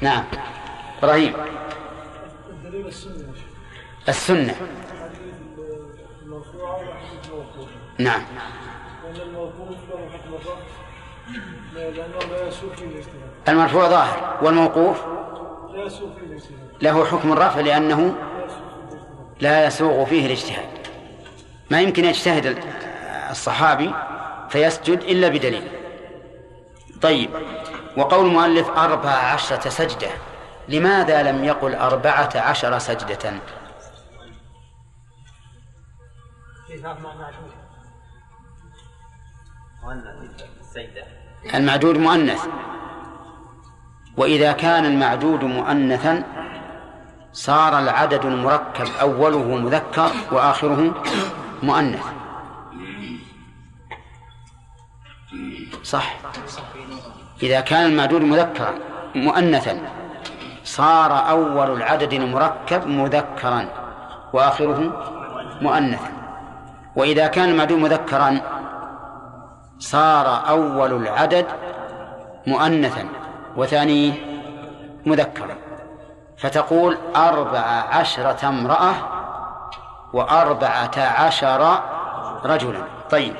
نعم. إبراهيم. السنة. نعم. المرفوع ظاهر والموقوف له حكم الرفع لأنه لا يسوغ فيه الاجتهاد. ما يمكن يجتهد الصحابي فيسجد إلا بدليل. طيب وقول المؤلف أربع عشرة سجدة لماذا لم يقل أربعة عشر سجدة؟ المعدود مؤنث. وإذا كان المعدود مؤنثا صار العدد المركب أوله مذكر وآخره مؤنث. صح. إذا كان المعدود مذكرا مؤنثا صار أول العدد المركب مذكرا وآخره مؤنثا. وإذا كان المعدود مذكرا صار أول العدد مؤنثا وثانيه مذكرا. فتقول أربع عشرة امرأة وأربعة عشر رجلا. طيب.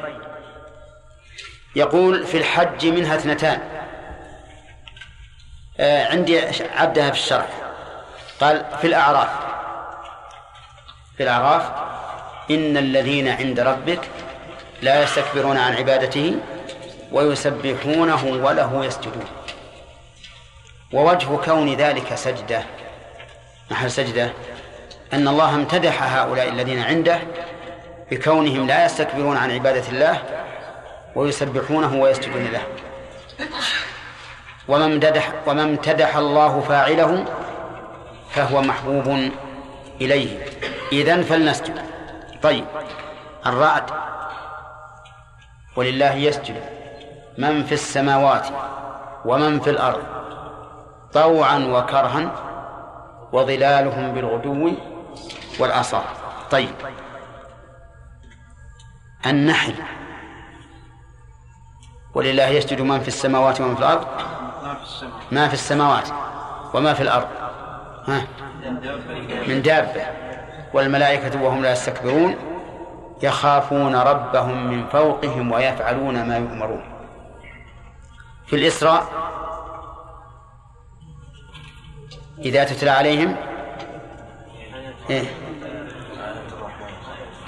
يقول في الحج منها اثنتان. آه عندي عدها في الشرح قال في الأعراف. في الأعراف إن الذين عند ربك لا يستكبرون عن عبادته ويسبحونه وله يسجدون. ووجه كون ذلك سجدة. محل سجدة؟ أن الله امتدح هؤلاء الذين عنده بكونهم لا يستكبرون عن عبادة الله ويسبحونه ويسجدون له. وما امتدح امتدح الله فاعله فهو محبوب إليه. إذن فلنسجد. طيب الرعد ولله يسجد من في السماوات ومن في الأرض طوعا وكرها وظلالهم بالغدو والآصال. طيب النحل. ولله يسجد من في السماوات ومن في الأرض؟ ما في السماوات وما في الأرض. ها؟ من دابة. والملائكة وهم لا يستكبرون يخافون ربهم من فوقهم ويفعلون ما يؤمرون. في الإسراء إذا تتلى عليهم إيه؟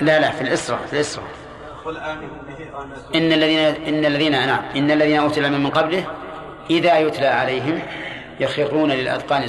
لا لا في الإسراء في الإسراء. إن الذين إن الذين نعم إن الذين أوتوا من قبله إذا يتلى عليهم يخرون للأذقان سجدا